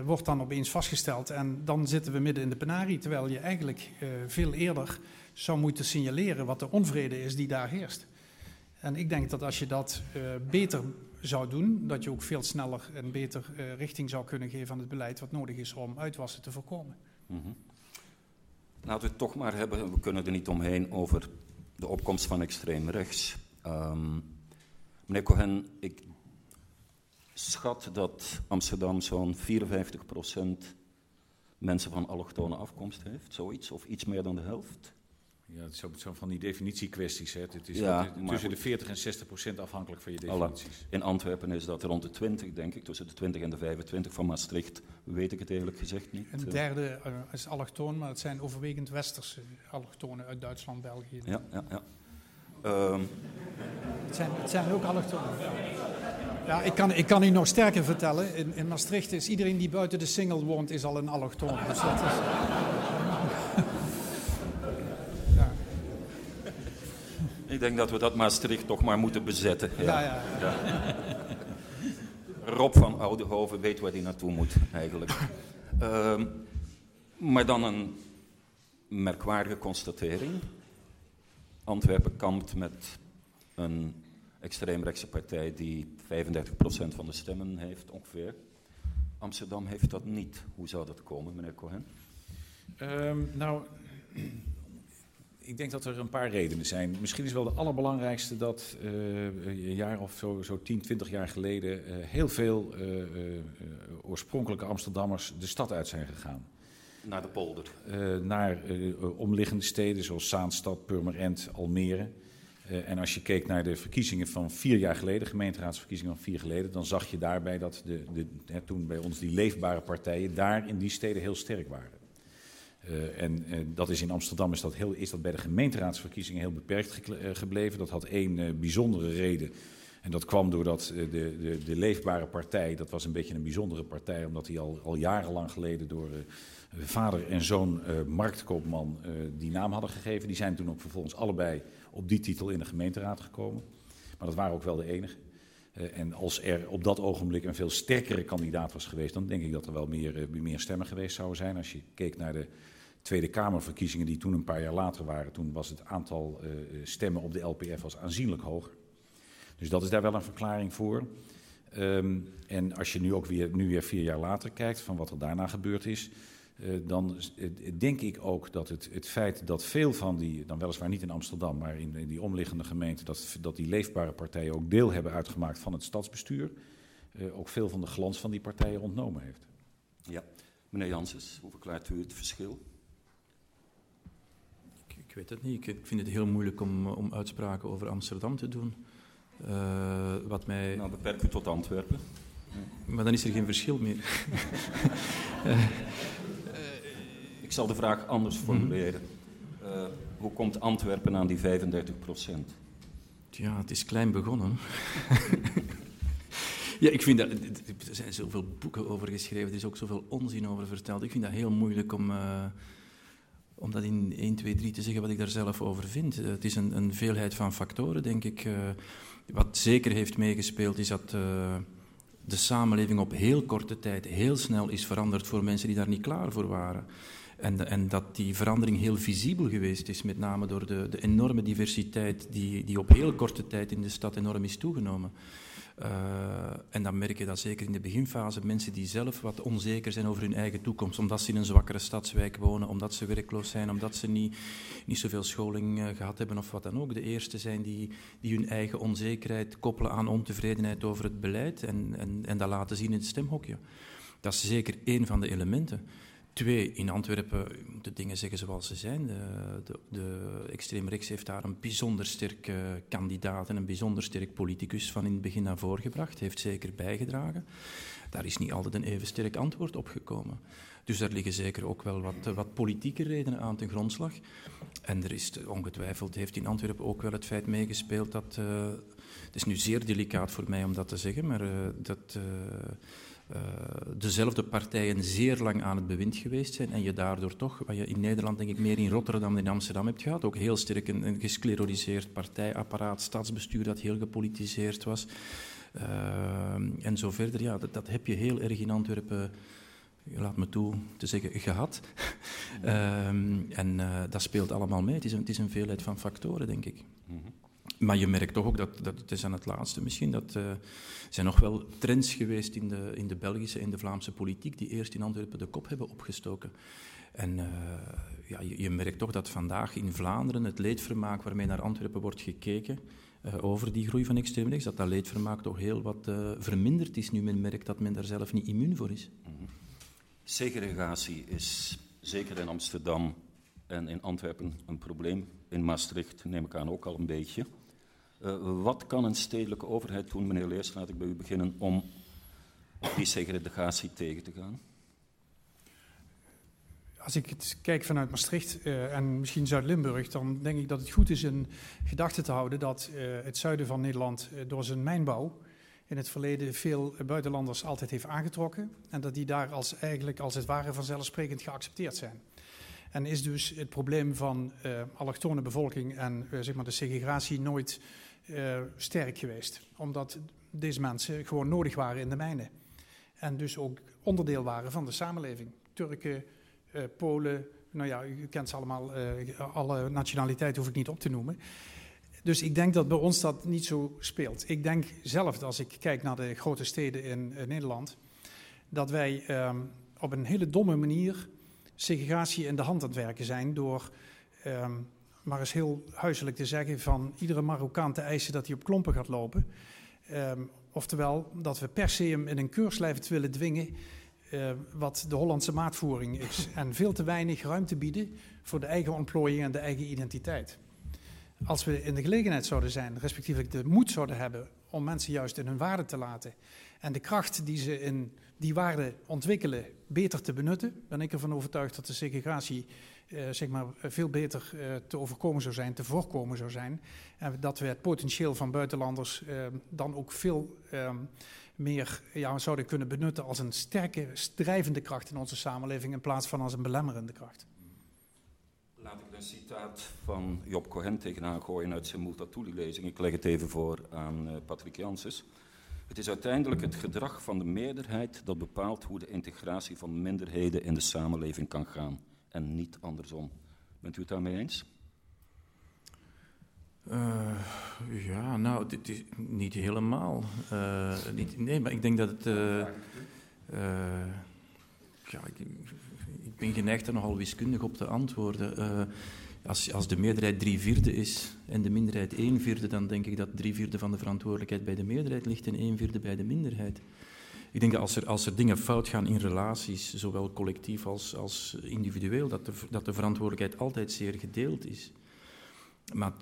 wordt dan opeens vastgesteld en dan zitten we midden in de penarie. Terwijl je eigenlijk veel eerder zou moeten signaleren wat de onvrede is die daar heerst. En ik denk dat als je dat beter zou doen, dat je ook veel sneller en beter uh, richting zou kunnen geven aan het beleid wat nodig is om uitwassen te voorkomen. Mm. Laten we het toch maar hebben, we kunnen er niet omheen, over de opkomst van extreem rechts. Um, meneer Cohen, ik schat dat Amsterdam zo'n 54% mensen van allochtone afkomst heeft, zoiets, of iets meer dan de helft. Ja, het is ook zo van die definitiekwesties. Hè. Het is ja, tussen de 40 en 60 procent afhankelijk van je definities. In Antwerpen is dat rond de 20, denk ik. Tussen de 20 en de 25 van Maastricht weet ik het eerlijk gezegd niet. Een derde uh, is allochtoon, maar het zijn overwegend westerse allochtonen uit Duitsland, België. Ja, ja, ja. Um. Het, zijn, het zijn ook allochtonen. Ja, ik kan, ik kan u nog sterker vertellen. In, in Maastricht is iedereen die buiten de single woont, is al een allochtoon. Dus dat is... Ik denk dat we dat Maastricht toch maar moeten bezetten. Ja, ja. Ja. Rob van Oudenhoven weet waar hij naartoe moet, eigenlijk. Ehm, maar dan een merkwaardige constatering. Antwerpen kampt met een extreemrechtse partij die 35% van de stemmen heeft, ongeveer. Amsterdam heeft dat niet. Hoe zou dat komen, meneer Cohen? Ehm, nou, ik denk dat er een paar redenen zijn. Misschien is wel de allerbelangrijkste dat eh, een jaar of zo, zo 10, 20 jaar geleden eh, heel veel eh, oorspronkelijke Amsterdammers de stad uit zijn gegaan. Naar de polder. Naar omliggende steden zoals Zaanstad, Purmerend, Almere. En als je keek naar de verkiezingen van vier jaar geleden, gemeenteraadsverkiezingen van vier geleden, dan zag je daarbij dat de, de, hè, toen bij ons die leefbare partijen daar in die steden heel sterk waren. Eh, en dat is in Amsterdam is dat, heel, is dat bij de gemeenteraadsverkiezingen heel beperkt eh, gebleven. Dat had één eh, bijzondere reden. En dat kwam doordat de, de, de leefbare partij, dat was een beetje een bijzondere partij, omdat die al, al jarenlang geleden door vader en zoon marktkoopman die naam hadden gegeven. Die zijn toen ook vervolgens allebei op die titel in de gemeenteraad gekomen. Maar dat waren ook wel de enige. En als er op dat ogenblik een veel sterkere kandidaat was geweest, dan denk ik dat er wel meer, meer stemmen geweest zouden zijn. Als je keek naar de Tweede Kamerverkiezingen die toen een paar jaar later waren, toen was het aantal eh, stemmen op de LPF was aanzienlijk hoger. Dus dat is daar wel een verklaring voor. Ehm, en als je nu ook weer, nu weer vier jaar later kijkt van wat er daarna gebeurd is, eh, dan eh, denk ik ook dat het, het feit dat veel van die, dan weliswaar niet in Amsterdam, maar in, die omliggende gemeenten, dat, dat die leefbare partijen ook deel hebben uitgemaakt van het stadsbestuur, eh, ook veel van de glans van die partijen ontnomen heeft. Ja. Meneer Janssens, hoe verklaart u het verschil? Ik, weet het niet. Ik, vind het heel moeilijk om, om uitspraken over Amsterdam te doen. Eh, wat mij... Nou, beperk u tot Antwerpen. Maar dan is er geen verschil meer. (laughs) Ik zal de vraag anders formuleren. Eh, hoe komt Antwerpen aan die 35 procent? Ja, het is klein begonnen. (laughs) ja, ik vind dat... Er zijn zoveel boeken over geschreven, er is ook zoveel onzin over verteld. Ik vind dat heel moeilijk om, eh, om dat in 1, 2, 3 te zeggen wat ik daar zelf over vind. Eh, het is een, een veelheid van factoren, denk ik. Eh, wat zeker heeft meegespeeld is dat... eh, de samenleving op heel korte tijd heel snel is veranderd voor mensen die daar niet klaar voor waren. En, en dat die verandering heel visibel geweest is, met name door de, de enorme diversiteit die, die op heel korte tijd in de stad enorm is toegenomen. Eh, en dan merk je dat zeker in de beginfase mensen die zelf wat onzeker zijn over hun eigen toekomst, omdat ze in een zwakkere stadswijk wonen, omdat ze werkloos zijn, omdat ze niet, niet zoveel scholing eh, gehad hebben of wat dan ook, de eerste zijn die, die hun eigen onzekerheid koppelen aan ontevredenheid over het beleid en, en, en dat laten zien in het stemhokje. Dat is zeker één van de elementen. Twee, in Antwerpen, de dingen zeggen zoals ze zijn. De, de, de extreem rechts heeft daar een bijzonder sterk eh, kandidaat en een bijzonder sterk politicus van in het begin naar voren gebracht. Heeft zeker bijgedragen. Daar is niet altijd een even sterk antwoord op gekomen. Dus daar liggen zeker ook wel wat, eh, wat politieke redenen aan ten grondslag. En er is eh, ongetwijfeld, heeft in Antwerpen ook wel het feit meegespeeld dat. eh, het is nu zeer delicaat voor mij om dat te zeggen, maar eh, dat. Eh, dezelfde partijen zeer lang aan het bewind geweest zijn en je daardoor toch, wat je in Nederland denk ik meer in Rotterdam dan in Amsterdam hebt gehad, ook heel sterk een, een partijapparaat, stadsbestuur dat heel gepolitiseerd was Eh, en zo verder. Ja, dat, dat heb je heel erg in Antwerpen, laat me toe te zeggen, gehad. (laughs) Ehm, en eh, dat speelt allemaal mee. Het is, een, het is een veelheid van factoren, denk ik. Maar je merkt toch ook dat, dat het is aan het laatste misschien, dat er zijn nog wel trends geweest in de, in de Belgische en de Vlaamse politiek die eerst in Antwerpen de kop hebben opgestoken. En eh, ja, je, je merkt toch dat vandaag in Vlaanderen het leedvermaak waarmee naar Antwerpen wordt gekeken eh, over die groei van extreem rechts, dat dat leedvermaak toch heel wat verminderd is nu men merkt dat men daar zelf niet immuun voor is. Segregatie is zeker in Amsterdam en in Antwerpen een probleem. In Maastricht neem ik aan ook al een beetje. Eh, wat kan een stedelijke overheid doen, meneer Leers, laat ik bij u beginnen, om die segregatie tegen te gaan? Als ik het kijk vanuit Maastricht eh, en misschien Zuid-Limburg, dan denk ik dat het goed is in gedachten te houden dat eh, het zuiden van Nederland door zijn mijnbouw in het verleden veel buitenlanders altijd heeft aangetrokken en dat die daar als eigenlijk als het ware vanzelfsprekend geaccepteerd zijn. En is dus het probleem van allochtone bevolking en zeg maar de segregatie nooit uh, sterk geweest. Omdat deze mensen gewoon nodig waren in de mijnen. En dus ook onderdeel waren van de samenleving. Turken, Polen, nou ja, u kent ze allemaal, alle nationaliteiten hoef ik niet op te noemen. Dus ik denk dat bij ons dat niet zo speelt. Ik denk zelf, als ik kijk naar de grote steden in, Nederland, dat wij um, op een hele domme manier segregatie in de hand aan het werken zijn door, um, maar eens heel huiselijk te zeggen, van iedere Marokkaan te eisen dat hij op klompen gaat lopen. Um, oftewel, dat we per se hem in een keurslijf willen dwingen, uh, wat de Hollandse maatvoering is. (laughs) En veel te weinig ruimte bieden voor de eigen ontplooiing en de eigen identiteit. Als we in de gelegenheid zouden zijn, respectievelijk de moed zouden hebben om mensen juist in hun waarde te laten en de kracht die ze in die waarden ontwikkelen beter te benutten, ben ik ervan overtuigd dat de segregatie uh, zeg maar, veel beter uh, te overkomen zou zijn, te voorkomen zou zijn. En dat we het potentieel van buitenlanders uh, dan ook veel ehm, meer ja, zouden kunnen benutten als een sterke, drijvende kracht in onze samenleving in plaats van als een belemmerende kracht. Laat ik een citaat van Job Cohen tegenaan gooien uit zijn Multatuli-lezing. Ik leg het even voor aan Patrick Janssens. Het is uiteindelijk het gedrag van de meerderheid dat bepaalt hoe de integratie van minderheden in de samenleving kan gaan en niet andersom. Bent u het daarmee eens? Uh, ja, nou, dit is niet helemaal. Uh, niet, nee, maar ik denk dat het. Ik, ik, ben geneigd er nogal wiskundig op te antwoorden. Als, als de meerderheid drie vierde is en de minderheid één vierde, dan denk ik dat drie vierde van de verantwoordelijkheid bij de meerderheid ligt en één vierde bij de minderheid. Ik denk dat als er, als er dingen fout gaan in relaties, zowel collectief als, als individueel, dat de, dat de verantwoordelijkheid altijd zeer gedeeld is. Maar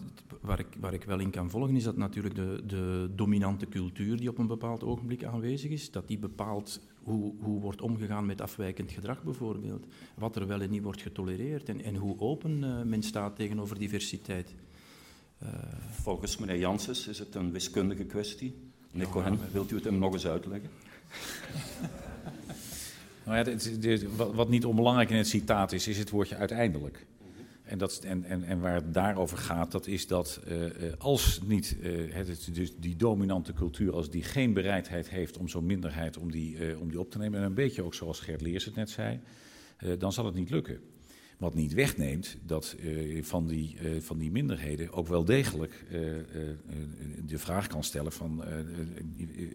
waar ik, waar ik wel in kan volgen is dat natuurlijk de, de dominante cultuur die op een bepaald ogenblik aanwezig is, dat die bepaalt hoe, hoe wordt omgegaan met afwijkend gedrag bijvoorbeeld, wat er wel en niet wordt getolereerd en, en hoe open uh, men staat tegenover diversiteit. Uh, Volgens meneer Janssens is het een wiskundige kwestie. Meneer Cohen, wilt u het hem nog eens uitleggen? (laughs) nou wat niet onbelangrijk in het citaat is, is het woordje uiteindelijk. En, dat, en, en, en waar het daarover gaat, dat is dat uh, als niet uh, het, dus die dominante cultuur, als die geen bereidheid heeft om zo'n minderheid om die, om die op te nemen, en een beetje ook zoals Gert Leers het net zei, dan zal het niet lukken. Wat niet wegneemt dat van, die, van die minderheden ook wel degelijk de vraag kan stellen van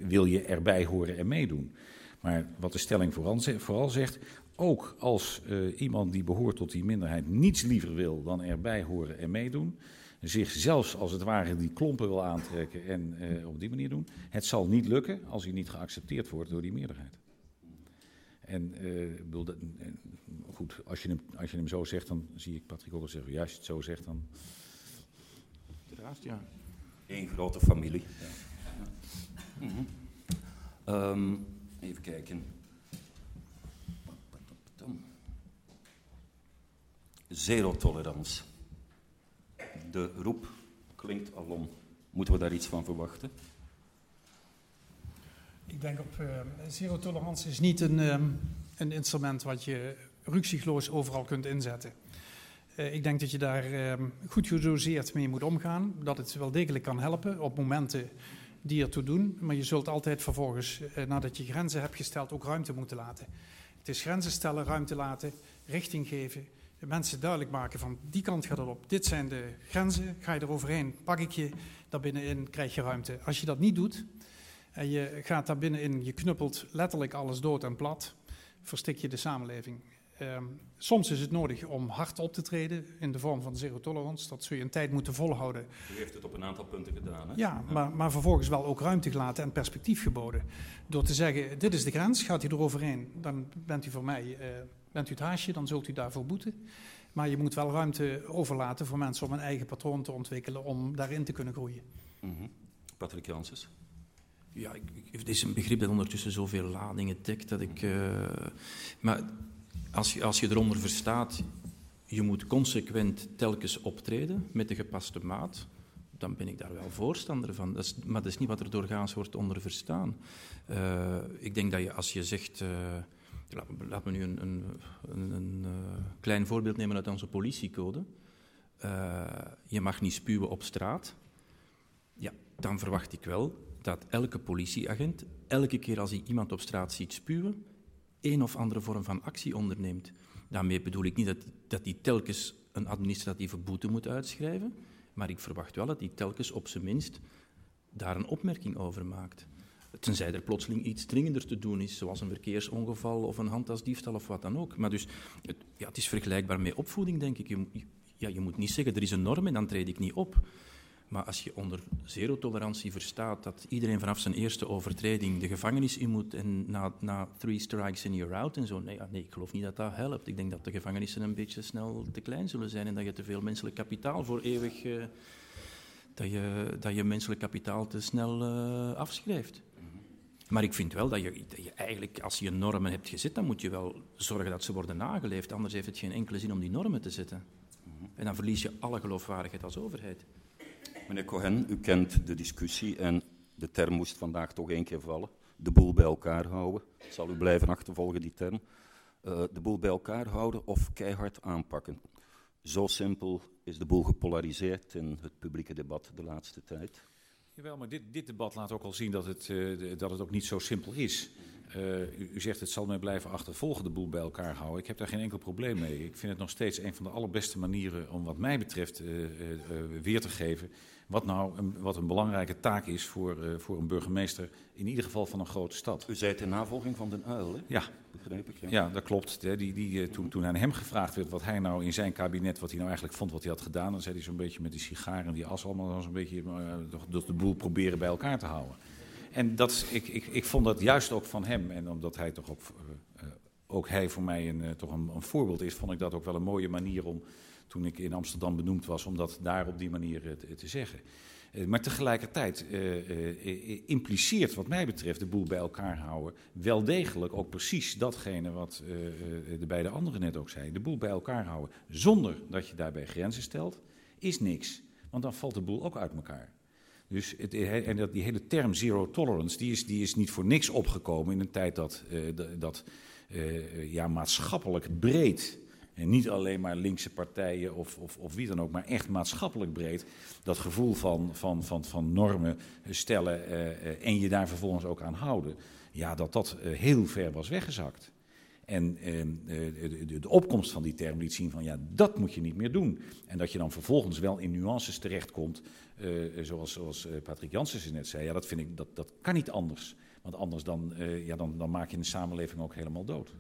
wil je erbij horen en meedoen? Maar wat de stelling vooral, zegt, ook als iemand die behoort tot die minderheid niets liever wil dan erbij horen en meedoen, zich zelfs als het ware die klompen wil aantrekken en op die manier doen, het zal niet lukken als hij niet geaccepteerd wordt door die meerderheid. En uh, bedoel, dat, goed, als je, hem, als je hem zo zegt, dan zie ik Patrick ook zeggen, ja, als je het zo zegt, dan... Uiteraard, ja. Eén grote familie. Ja. Mm -hmm. um, even kijken. Zero-tolerance. De roep klinkt alom. Moeten we daar iets van verwachten? Ik denk op uh, zero-tolerance is niet een, um, een instrument wat je ruksigloos overal kunt inzetten. Uh, ik denk dat je daar uh, goed gedoseerd mee moet omgaan. Dat het wel degelijk kan helpen op momenten die ertoe doen. Maar je zult altijd vervolgens, uh, nadat je grenzen hebt gesteld, ook ruimte moeten laten. Het is grenzen stellen, ruimte laten, richting geven mensen duidelijk maken van die kant gaat het op. Dit zijn de grenzen, ga je er overheen, pak ik je, daar binnenin krijg je ruimte. Als je dat niet doet en je gaat daar binnenin, je knuppelt letterlijk alles dood en plat, verstik je de samenleving. Um, soms is het nodig om hard op te treden in de vorm van zero tolerance. Dat zul je een tijd moeten volhouden. U heeft het op een aantal punten gedaan. Hè? Ja. Maar, maar, vervolgens wel ook ruimte gelaten en perspectief geboden. Door te zeggen, dit is de grens, gaat u er overheen, dan bent u voor mij uh, Bent u het haasje, dan zult u daarvoor boeten. Maar je moet wel ruimte overlaten voor mensen om een eigen patroon te ontwikkelen om daarin te kunnen groeien. Mm -hmm. Patrick Janssens. Ja, het is een begrip dat ondertussen zoveel ladingen dekt dat ik. Uh, maar als je, als je eronder verstaat, je moet consequent telkens optreden met de gepaste maat, dan ben ik daar wel voorstander van. Dat is, maar dat is niet wat er doorgaans wordt onder verstaan. Uh, ik denk dat je als je zegt. Uh, Laten we nu een, een, een, een klein voorbeeld nemen uit onze politiecode. Je mag niet spuwen op straat. Ja, dan verwacht ik wel dat elke politieagent, elke keer als hij iemand op straat ziet spuwen, een of andere vorm van actie onderneemt. Daarmee bedoel ik niet dat, dat hij telkens een administratieve boete moet uitschrijven, maar ik verwacht wel dat hij telkens op zijn minst daar een opmerking over maakt. Tenzij er plotseling iets dringender te doen is, zoals een verkeersongeval of een handtasdiefstal of wat dan ook. Maar dus, het, ja, het is vergelijkbaar met opvoeding, denk ik. Je, ja, je moet niet zeggen, er is een norm en dan treed ik niet op. Maar als je onder zero-tolerantie verstaat dat iedereen vanaf zijn eerste overtreding de gevangenis in moet en na, na three strikes and you're out en zo, nee, nee, ik geloof niet dat dat helpt. Ik denk dat de gevangenissen een beetje snel te klein zullen zijn en dat je te veel menselijk kapitaal voor eeuwig, uh, dat, je, dat je menselijk kapitaal te snel uh, afschrijft. Maar ik vind wel dat je, dat je, eigenlijk, als je normen hebt gezet, dan moet je wel zorgen dat ze worden nageleefd. Anders heeft het geen enkele zin om die normen te zetten. En dan verlies je alle geloofwaardigheid als overheid. Meneer Cohen, u kent de discussie en de term moest vandaag toch één keer vallen. De boel bij elkaar houden. Zal u blijven achtervolgen, die term. Uh, de boel bij elkaar houden of keihard aanpakken. Zo simpel is de boel gepolariseerd in het publieke debat de laatste tijd. Jawel, maar dit, dit debat laat ook al zien dat het, uh, dat het ook niet zo simpel is. Uh, u, u, zegt het zal mij blijven achtervolgen, de boel bij elkaar houden. Ik heb daar geen enkel probleem mee. Ik vind het nog steeds een van de allerbeste manieren om wat mij betreft uh, weer te geven wat nou een, wat een belangrijke taak is voor, uh, voor een burgemeester, in ieder geval van een grote stad. U zei in navolging van Den Uil, hè? Ja. Begreep ik, ja. ja dat klopt. Die, die, uh, toen, toen aan hem gevraagd werd wat hij nou in zijn kabinet, wat hij nou eigenlijk vond wat hij had gedaan, dan zei hij zo'n beetje met die sigaren en die as allemaal zo'n beetje uh, de boel proberen bij elkaar te houden. En dat, ik, ik, ik vond dat juist ook van hem, en omdat hij toch ook, ook hij voor mij een, toch een, een voorbeeld is, vond ik dat ook wel een mooie manier om toen ik in Amsterdam benoemd was, om dat daar op die manier eh, te, zeggen. Uh, maar tegelijkertijd uh, impliceert, wat mij betreft, de boel bij elkaar houden wel degelijk ook precies datgene wat de beide anderen net ook zeiden. De boel bij elkaar houden zonder dat je daarbij grenzen stelt, is niks. Want dan valt de boel ook uit elkaar. Dus het, en dat, die hele term zero tolerance, die is, die is niet voor niks opgekomen in een tijd dat, dat ja, maatschappelijk breed en niet alleen maar linkse partijen of, of, of wie dan ook, maar echt maatschappelijk breed. Dat gevoel van, van, van, van normen stellen uh, en je daar vervolgens ook aan houden. Ja, dat dat uh, heel ver was weggezakt. En de, de, de, opkomst van die term liet zien van ja, dat moet je niet meer doen. En dat je dan vervolgens wel in nuances terechtkomt, zoals, zoals Patrick Janssens net zei. Ja, dat vind ik, dat, dat kan niet anders. Want anders dan, ja, dan, dan maak je een samenleving ook helemaal dood.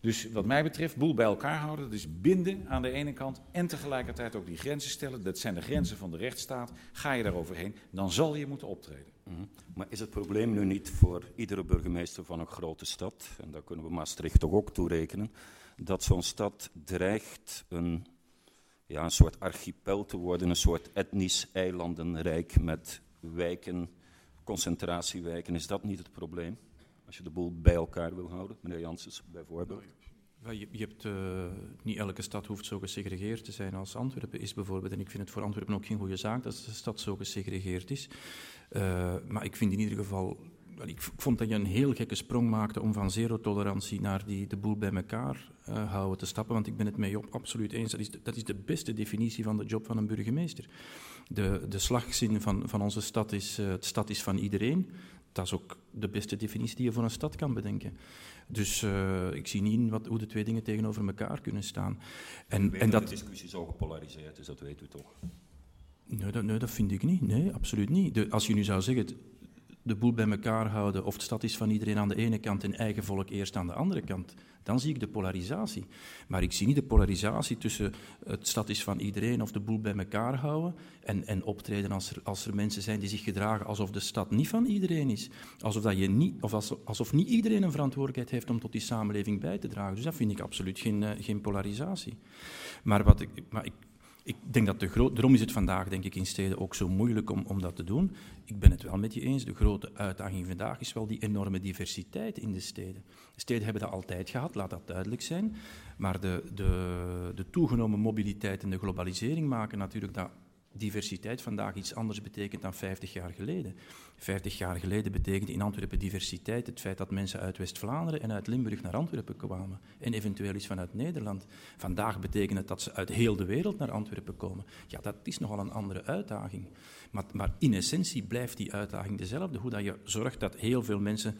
Dus wat mij betreft, boel bij elkaar houden, dat is binden aan de ene kant en tegelijkertijd ook die grenzen stellen. Dat zijn de grenzen van de rechtsstaat. Ga je daar overheen, dan zal je moeten optreden. -hmm. Maar is het probleem nu niet voor iedere burgemeester van een grote stad, en daar kunnen we Maastricht toch ook toerekenen, dat zo'n stad dreigt een, ja, een soort archipel te worden, een soort etnisch eilandenrijk met wijken, concentratiewijken. Is dat niet het probleem? Als je de boel bij elkaar wil houden, meneer Janssens bijvoorbeeld. Ja, je, je, hebt, uh, niet elke stad hoeft zo gesegregeerd te zijn als Antwerpen is bijvoorbeeld. En ik vind het voor Antwerpen ook geen goede zaak dat de stad zo gesegregeerd is. Uh, maar ik vind in ieder geval ik vond dat je een heel gekke sprong maakte om van zero-tolerantie naar die, de boel bij elkaar uh, houden te stappen. Want ik ben het met je absoluut eens. Dat is, dat is de beste definitie van de job van een burgemeester. De, de slagzin van, van onze stad is: uh, de stad is van iedereen dat is ook de beste definitie die je voor een stad kan bedenken. Dus uh, ik zie niet wat, hoe de twee dingen tegenover elkaar kunnen staan. En, en dat de discussie zo gepolariseerd is, dat weet u toch? Nee, dat, nee, dat vind ik niet. Nee, absoluut niet. De, als je nu zou zeggen, de boel bij elkaar houden, of de stad is van iedereen aan de ene kant en eigen volk eerst aan de andere kant, dan zie ik de polarisatie. Maar ik zie niet de polarisatie tussen het stad is van iedereen of de boel bij elkaar houden en, en optreden als er, als er mensen zijn die zich gedragen alsof de stad niet van iedereen is. Alsof, dat je niet, of alsof, niet iedereen een verantwoordelijkheid heeft om tot die samenleving bij te dragen. Dus dat vind ik absoluut geen, uh, geen polarisatie. Maar, wat ik, maar ik ik denk dat de grote, daarom is het vandaag denk ik in steden ook zo moeilijk om, om dat te doen. Ik ben het wel met je eens, de grote uitdaging vandaag is wel die enorme diversiteit in de steden. De steden hebben dat altijd gehad, laat dat duidelijk zijn. Maar de, de, de toegenomen mobiliteit en de globalisering maken natuurlijk dat diversiteit vandaag iets anders betekent dan 50 jaar geleden. 50 jaar geleden betekende in Antwerpen diversiteit het feit dat mensen uit West-Vlaanderen en uit Limburg naar Antwerpen kwamen. En eventueel iets vanuit Nederland. Vandaag betekent het dat ze uit heel de wereld naar Antwerpen komen. Ja, dat is nogal een andere uitdaging. Maar, maar in essentie blijft die uitdaging dezelfde. Hoe dat je zorgt dat heel veel mensen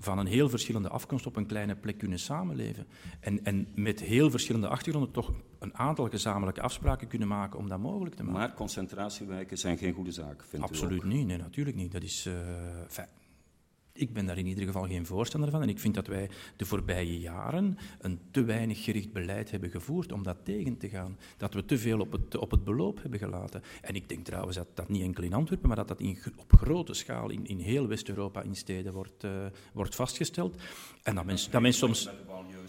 van een heel verschillende afkomst op een kleine plek kunnen samenleven. En, en met heel verschillende achtergronden toch een aantal gezamenlijke afspraken kunnen maken om dat mogelijk te maken. Maar concentratiewijken zijn geen goede zaak, vindt Absoluut niet, nee, natuurlijk niet. Dat is, uh, ik ben daar in ieder geval geen voorstander van. En ik vind dat wij de voorbije jaren een te weinig gericht beleid hebben gevoerd om dat tegen te gaan. Dat we te veel op het, op het beloop hebben gelaten. En ik denk trouwens dat dat niet enkel in Antwerpen, maar dat dat in, op grote schaal in, in heel West-Europa in steden wordt, uh, wordt vastgesteld. En dat mensen, dat mensen soms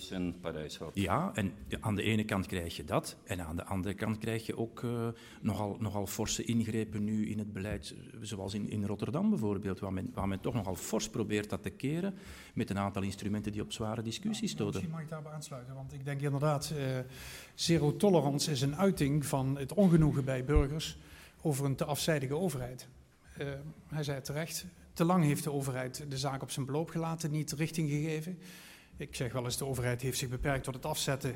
in Parijs had. Ja, en aan de ene kant krijg je dat. En aan de andere kant krijg je ook uh, nogal, nogal forse ingrepen nu in het beleid. Zoals in, in Rotterdam bijvoorbeeld, waar men, waar men toch nogal fors probeert dat te keren. Met een aantal instrumenten die op zware discussies stoten. misschien mag ik daarbij aansluiten. Want ik denk inderdaad, uh, zero tolerance is een uiting van het ongenoegen bij burgers over een te afzijdige overheid. Uh, hij zei terecht, te lang heeft de overheid de zaak op zijn beloop gelaten, niet richting gegeven. Ik zeg wel eens, de overheid heeft zich beperkt tot het afzetten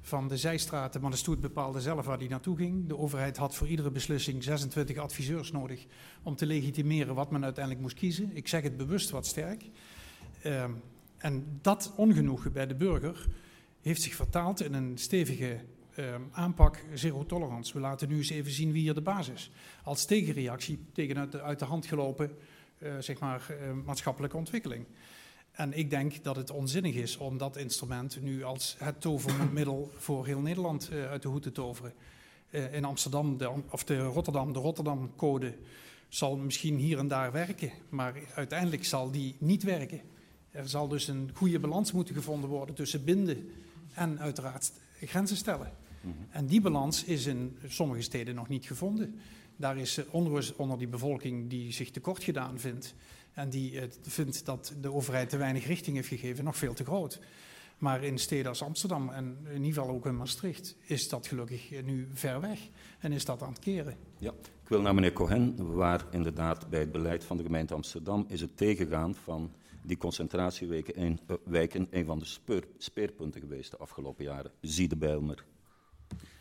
van de zijstraten, maar de stoet bepaalde zelf waar die naartoe ging. De overheid had voor iedere beslissing 26 adviseurs nodig om te legitimeren wat men uiteindelijk moest kiezen. Ik zeg het bewust wat sterk. Uh, en dat ongenoegen bij de burger heeft zich vertaald in een stevige uh, aanpak zero tolerance. We laten nu eens even zien wie hier de baas is. Als tegenreactie tegen uit de, uit de hand gelopen uh, zeg maar, maatschappelijke ontwikkeling. En ik denk dat het onzinnig is om dat instrument nu als het tovermiddel (laughs) voor heel Nederland uh, uit de hoed te toveren. Uh, in Amsterdam, de, of de Rotterdam, de Rotterdam-code zal misschien hier en daar werken, maar uiteindelijk zal die niet werken. Er zal dus een goede balans moeten gevonden worden tussen binden en uiteraard grenzen stellen. Mm -hmm. En die balans is in sommige steden nog niet gevonden. Daar is onrust onder die bevolking die zich tekort gedaan vindt en die uh, vindt dat de overheid te weinig richting heeft gegeven, nog veel te groot. Maar in steden als Amsterdam en in ieder geval ook in Maastricht is dat gelukkig nu ver weg en is dat aan het keren. Ja, ik wil naar meneer Cohen, waar inderdaad bij het beleid van de gemeente Amsterdam is het tegengaan van die uh, wijken een van de speerpunten geweest de afgelopen jaren. Zie de Bijlmer.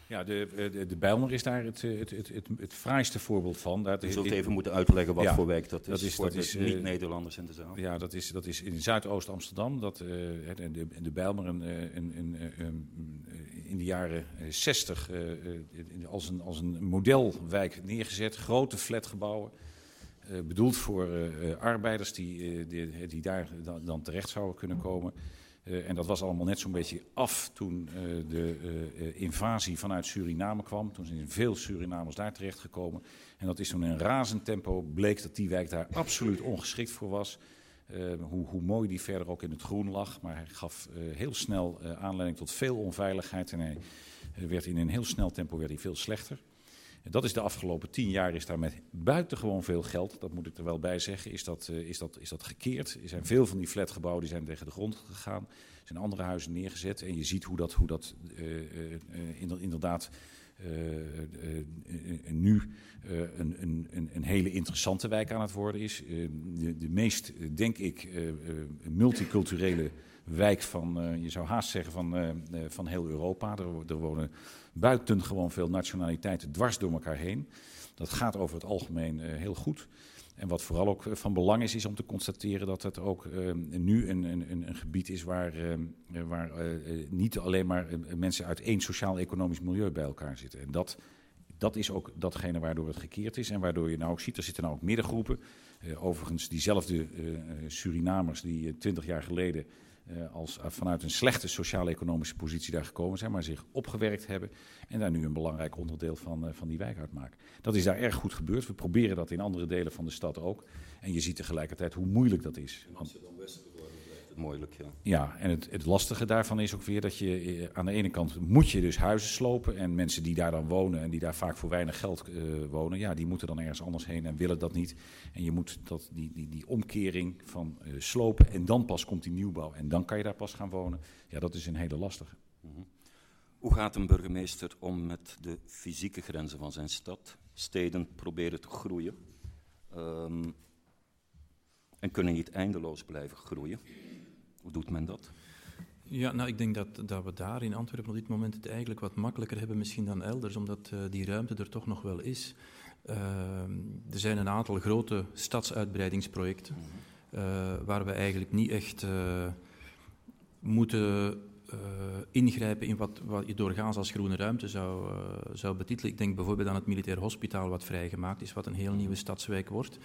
Ja, de, de, de Bijlmer is daar het, het, het, het, het fraaiste voorbeeld van. Dat Je zult even moeten uitleggen wat ja, voor wijk dat is, dat is voor dat de niet-Nederlanders in de zaal. Ja, dat is, dat is in Zuidoost-Amsterdam. Dat uh, de, de Bijlmer een, een, een, een, in de jaren 60 uh, als, een, als een modelwijk neergezet. Grote flatgebouwen. Uh, bedoeld voor arbeiders die, die, die daar dan, dan terecht zouden kunnen komen. Uh, en dat was allemaal net zo'n beetje af toen uh, de uh, invasie vanuit Suriname kwam. Toen zijn veel Surinamers daar terechtgekomen. En dat is toen in razend tempo bleek dat die wijk daar absoluut ongeschikt voor was. Hoe, hoe, mooi die verder ook in het groen lag. Maar hij gaf heel snel aanleiding tot veel onveiligheid. En hij werd in een heel snel tempo werd hij veel slechter. En dat is de afgelopen tien jaar is daar met buitengewoon veel geld, dat moet ik er wel bij zeggen, is dat, uh, is dat, is dat gekeerd. Er zijn veel van die flatgebouwen die zijn tegen de grond gegaan. Er zijn andere huizen neergezet en je ziet hoe dat, hoe dat uh, uh, inderdaad nu een, een, een, hele interessante wijk aan het worden is. De, de, meest, denk ik, multiculturele wijk van, je zou haast zeggen, van, van heel Europa. Er wonen buitengewoon veel nationaliteiten dwars door elkaar heen. Dat gaat over het algemeen uh, heel goed. En wat vooral ook van belang is, is om te constateren dat het ook uh, nu een, een, een, gebied is waar, waar niet alleen maar mensen uit één sociaal-economisch milieu bij elkaar zitten. En dat, dat is ook datgene waardoor het gekeerd is en waardoor je nou ook ziet, er zitten nou ook middengroepen. overigens, diezelfde Surinamers die twintig jaar geleden uh, als uh, vanuit een slechte sociaal-economische positie daar gekomen zijn, maar zich opgewerkt hebben en daar nu een belangrijk onderdeel van, uh, van die wijk uitmaken. Dat is daar erg goed gebeurd. We proberen dat in andere delen van de stad ook. En je ziet tegelijkertijd hoe moeilijk dat is. Amsterdam-West moeilijk, ja. Ja, en het, het lastige daarvan is ook weer dat je eh, aan de ene kant moet je dus huizen slopen. En mensen die daar dan wonen en die daar vaak voor weinig geld uh, wonen, ja, die moeten dan ergens anders heen en willen dat niet. En je moet dat, die, die, die omkering van uh, slopen en dan pas komt die nieuwbouw en dan kan je daar pas gaan wonen. Ja, dat is een hele lastige. Mm -hmm. Hoe gaat een burgemeester om met de fysieke grenzen van zijn stad? Steden proberen te groeien um, en kunnen niet eindeloos blijven groeien. Hoe doet men dat? Ja, nou, ik denk dat, dat we daar in Antwerpen op dit moment het eigenlijk wat makkelijker hebben misschien dan elders, omdat uh, die ruimte er toch nog wel is. Uh, er zijn een aantal grote stadsuitbreidingsprojecten uh, waar we eigenlijk niet echt eh, moeten ingrijpen in wat, wat je doorgaans als groene ruimte zou, zou betitelen. Ik denk bijvoorbeeld aan het militair hospitaal wat vrijgemaakt is, wat een heel nieuwe stadswijk wordt.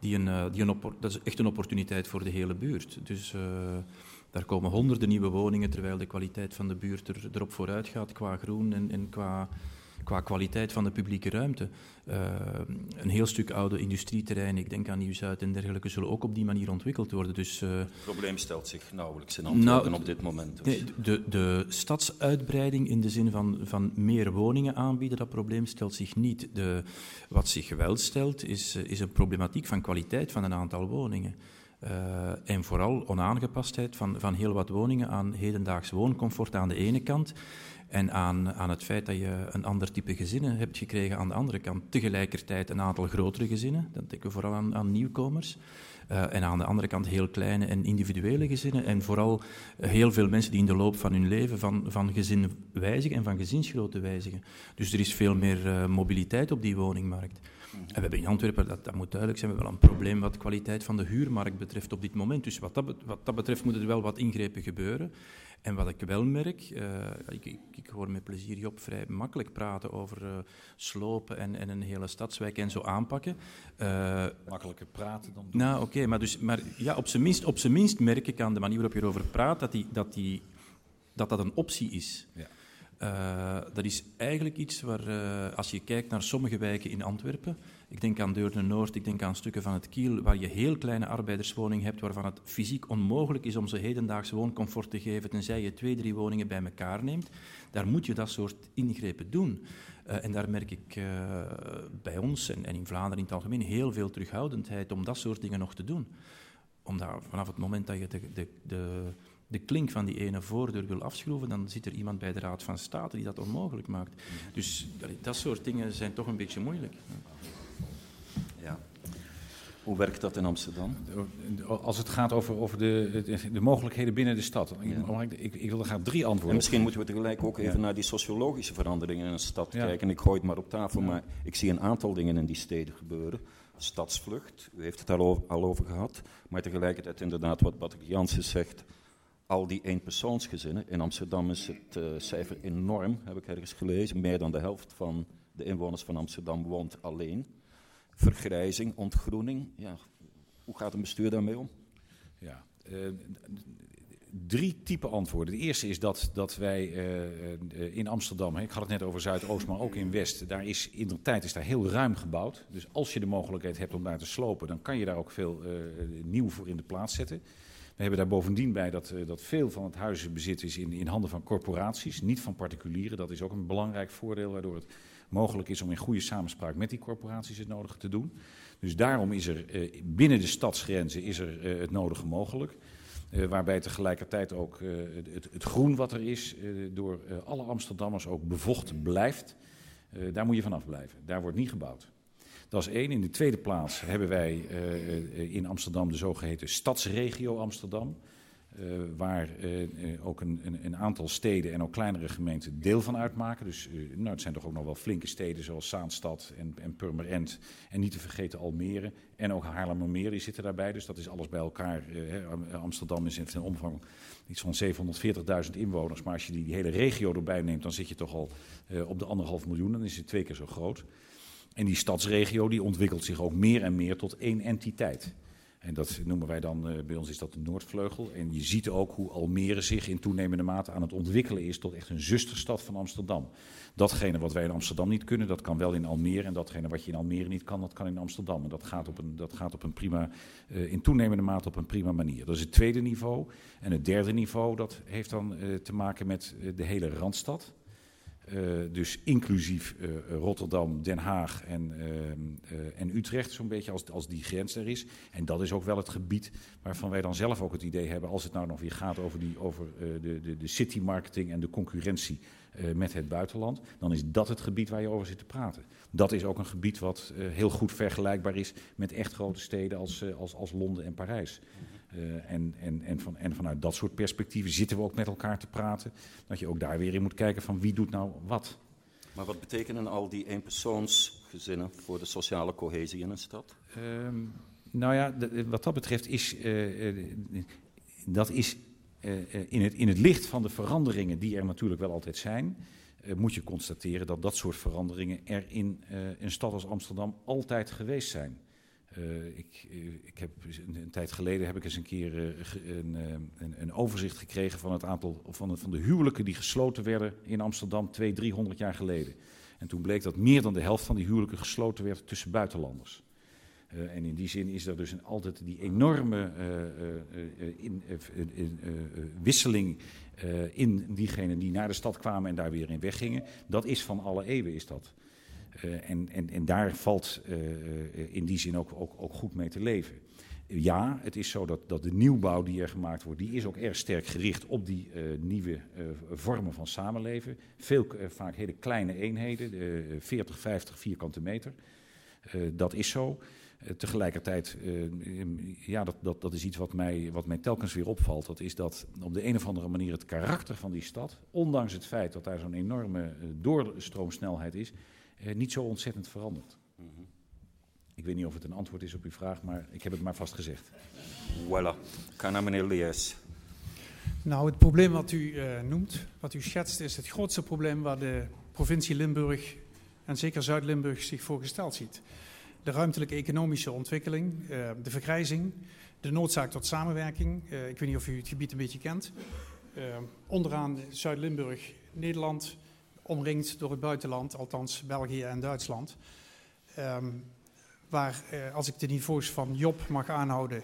Die een, die een dat is echt een opportuniteit voor de hele buurt. Dus daar komen honderden nieuwe woningen, terwijl de kwaliteit van de buurt er, erop vooruit gaat qua groen en, en qua, qua kwaliteit van de publieke ruimte. Uh, een heel stuk oude industrieterreinen, ik denk aan Nieuw-Zuid en dergelijke, zullen ook op die manier ontwikkeld worden. Dus, uh, het probleem stelt zich nauwelijks in Antwerpen nou, op dit moment. Dus. Nee, de, de stadsuitbreiding in de zin van, van meer woningen aanbieden, dat probleem stelt zich niet. De, wat zich wel stelt, is, is een problematiek van kwaliteit van een aantal woningen. Uh, en vooral onaangepastheid van, van heel wat woningen aan hedendaags wooncomfort aan de ene kant en aan, aan het feit dat je een ander type gezinnen hebt gekregen aan de andere kant. Tegelijkertijd een aantal grotere gezinnen, dan denken we vooral aan, aan nieuwkomers. Uh, en aan de andere kant heel kleine en individuele gezinnen. En vooral heel veel mensen die in de loop van hun leven van, van gezin wijzigen en van gezinsgrootte wijzigen. Dus er is veel meer uh, mobiliteit op die woningmarkt. En we hebben in Antwerpen, dat, dat moet duidelijk zijn, we wel een probleem wat de kwaliteit van de huurmarkt betreft op dit moment. Dus wat dat, wat dat betreft moeten er wel wat ingrepen gebeuren. En wat ik wel merk, uh, ik, ik, ik, hoor met plezier Job vrij makkelijk praten over uh, slopen en, en, een hele stadswijk en zo aanpakken. Uh, Makkelijker praten dan doen. Nou, oké, okay, maar, dus, maar ja, op zijn minst, op zijn minst merk ik aan de manier waarop je erover praat dat die, dat, die, dat, dat een optie is. Ja. Uh, dat is eigenlijk iets waar, uh, als je kijkt naar sommige wijken in Antwerpen, ik denk aan Deurne-Noord, ik denk aan stukken van het Kiel, waar je heel kleine arbeiderswoningen hebt, waarvan het fysiek onmogelijk is om ze hedendaags wooncomfort te geven, tenzij je twee, drie woningen bij elkaar neemt, daar moet je dat soort ingrepen doen. Uh, en daar merk ik bij ons en, en, in Vlaanderen in het algemeen heel veel terughoudendheid om dat soort dingen nog te doen. Omdat vanaf het moment dat je de, de, de de klink van die ene voordeur wil afschroeven, dan zit er iemand bij de Raad van State die dat onmogelijk maakt. Dus dat soort dingen zijn toch een beetje moeilijk. Ja. Hoe werkt dat in Amsterdam? Als het gaat over, over de, de, mogelijkheden binnen de stad. Ja. Ik, ik, ik, wil er graag drie antwoorden. En misschien moeten we tegelijk ook even ja. naar die sociologische veranderingen in een stad ja. kijken. Ik gooi het maar op tafel, maar ik zie een aantal dingen in die steden gebeuren. Stadsvlucht, u heeft het al over, al over gehad. Maar tegelijkertijd inderdaad wat Patrick Jansen zegt al die eenpersoonsgezinnen. In Amsterdam is het uh, cijfer enorm, heb ik ergens gelezen. Meer dan de helft van de inwoners van Amsterdam woont alleen. Vergrijzing, ontgroening. Ja, hoe gaat een bestuur daarmee om? Ja, uh, drie type antwoorden. De eerste is dat, dat wij uh, in Amsterdam, ik had het net over Zuidoost, maar ook in West, daar is in de tijd is daar heel ruim gebouwd. Dus als je de mogelijkheid hebt om daar te slopen, dan kan je daar ook veel nieuw voor in de plaats zetten. We hebben daar bovendien bij dat, dat veel van het huizenbezit is in, in handen van corporaties, niet van particulieren. Dat is ook een belangrijk voordeel, waardoor het mogelijk is om in goede samenspraak met die corporaties het nodige te doen. Dus daarom is er uh, binnen de stadsgrenzen is er, uh, het nodige mogelijk. waarbij tegelijkertijd ook het, het, groen wat er is door alle Amsterdammers ook bevochten blijft. daar moet je vanaf blijven. Daar wordt niet gebouwd. Dat is één. In de tweede plaats hebben wij in Amsterdam de zogeheten Stadsregio Amsterdam. Uh, waar uh, ook een, een, een, aantal steden en ook kleinere gemeenten deel van uitmaken. Dus nou, het zijn toch ook nog wel flinke steden zoals Zaanstad en, en Purmerend. En niet te vergeten Almere en ook Haarlemmermeer die zitten daarbij. Dus dat is alles bij elkaar. Amsterdam is in een omvang iets van 740.000 inwoners. Maar als je die, die, hele regio erbij neemt, dan zit je toch al op de anderhalf miljoen. Dan is het twee keer zo groot. En die stadsregio die ontwikkelt zich ook meer en meer tot één entiteit. En dat noemen wij dan, uh, bij ons is dat de Noordvleugel. En je ziet ook hoe Almere zich in toenemende mate aan het ontwikkelen is tot echt een zusterstad van Amsterdam. Datgene wat wij in Amsterdam niet kunnen, dat kan wel in Almere. En datgene wat je in Almere niet kan, dat kan in Amsterdam. En dat gaat op een, dat gaat op een prima, uh, in toenemende mate op een prima manier. Dat is het tweede niveau. En het derde niveau, dat heeft dan uh, te maken met de hele Randstad. Dus inclusief Rotterdam, Den Haag en, en Utrecht, zo'n beetje als, als die grens er is. En dat is ook wel het gebied waarvan wij dan zelf ook het idee hebben, als het nou nog weer gaat over, die, over de, de, de city marketing en de concurrentie met het buitenland, dan is dat het gebied waar je over zit te praten. Dat is ook een gebied wat heel goed vergelijkbaar is met echt grote steden als, als, als Londen en Parijs. Uh, en, en, en, van, en vanuit dat soort perspectieven zitten we ook met elkaar te praten. Dat je ook daar weer in moet kijken van wie doet nou wat. Maar wat betekenen al die eenpersoonsgezinnen voor de sociale cohesie in een stad? Um, nou ja, wat dat betreft is uh, uh, dat is in, het, in het licht van de veranderingen die er natuurlijk wel altijd zijn, moet je constateren dat dat soort veranderingen er in een stad als Amsterdam altijd geweest zijn. Uh, ik, eh, ik heb een, tijd geleden heb ik eens een keer uh, een, een, een, overzicht gekregen van het aantal van de, huwelijken die gesloten werden in Amsterdam 200, 300 jaar geleden. En toen bleek dat meer dan de helft van die huwelijken gesloten werd tussen buitenlanders. En in die zin is er dus altijd die enorme in, wisseling in diegenen die naar de stad kwamen en daar weer in weggingen. Dat is van alle eeuwen is dat. Uh, en, en, en daar valt uh, in die zin ook, ook, ook goed mee te leven. Ja, het is zo dat, dat de nieuwbouw die er gemaakt wordt, die is ook erg sterk gericht op die nieuwe vormen van samenleven. Veel, vaak hele kleine eenheden, 40, 50 vierkante meter. dat is zo. tegelijkertijd, ja, dat, dat, dat is iets wat mij, wat mij telkens weer opvalt. Dat is dat op de een of andere manier het karakter van die stad, ondanks het feit dat daar zo'n enorme doorstroomsnelheid is, niet zo ontzettend veranderd. Mm -hmm. Ik weet niet of het een antwoord is op uw vraag, maar ik heb het maar vast gezegd. Voilà. Ga naar meneer Lees. Nou, het probleem wat u uh, noemt, wat u schetst, is het grootste probleem waar de provincie Limburg en zeker Zuid-Limburg zich voor gesteld ziet. De ruimtelijke economische ontwikkeling, uh, de vergrijzing, de noodzaak tot samenwerking. Uh, ik weet niet of u het gebied een beetje kent. onderaan Zuid-Limburg, Nederland, omringd door het buitenland, althans België en Duitsland. Um, waar, uh, als ik de niveaus van Job mag aanhouden,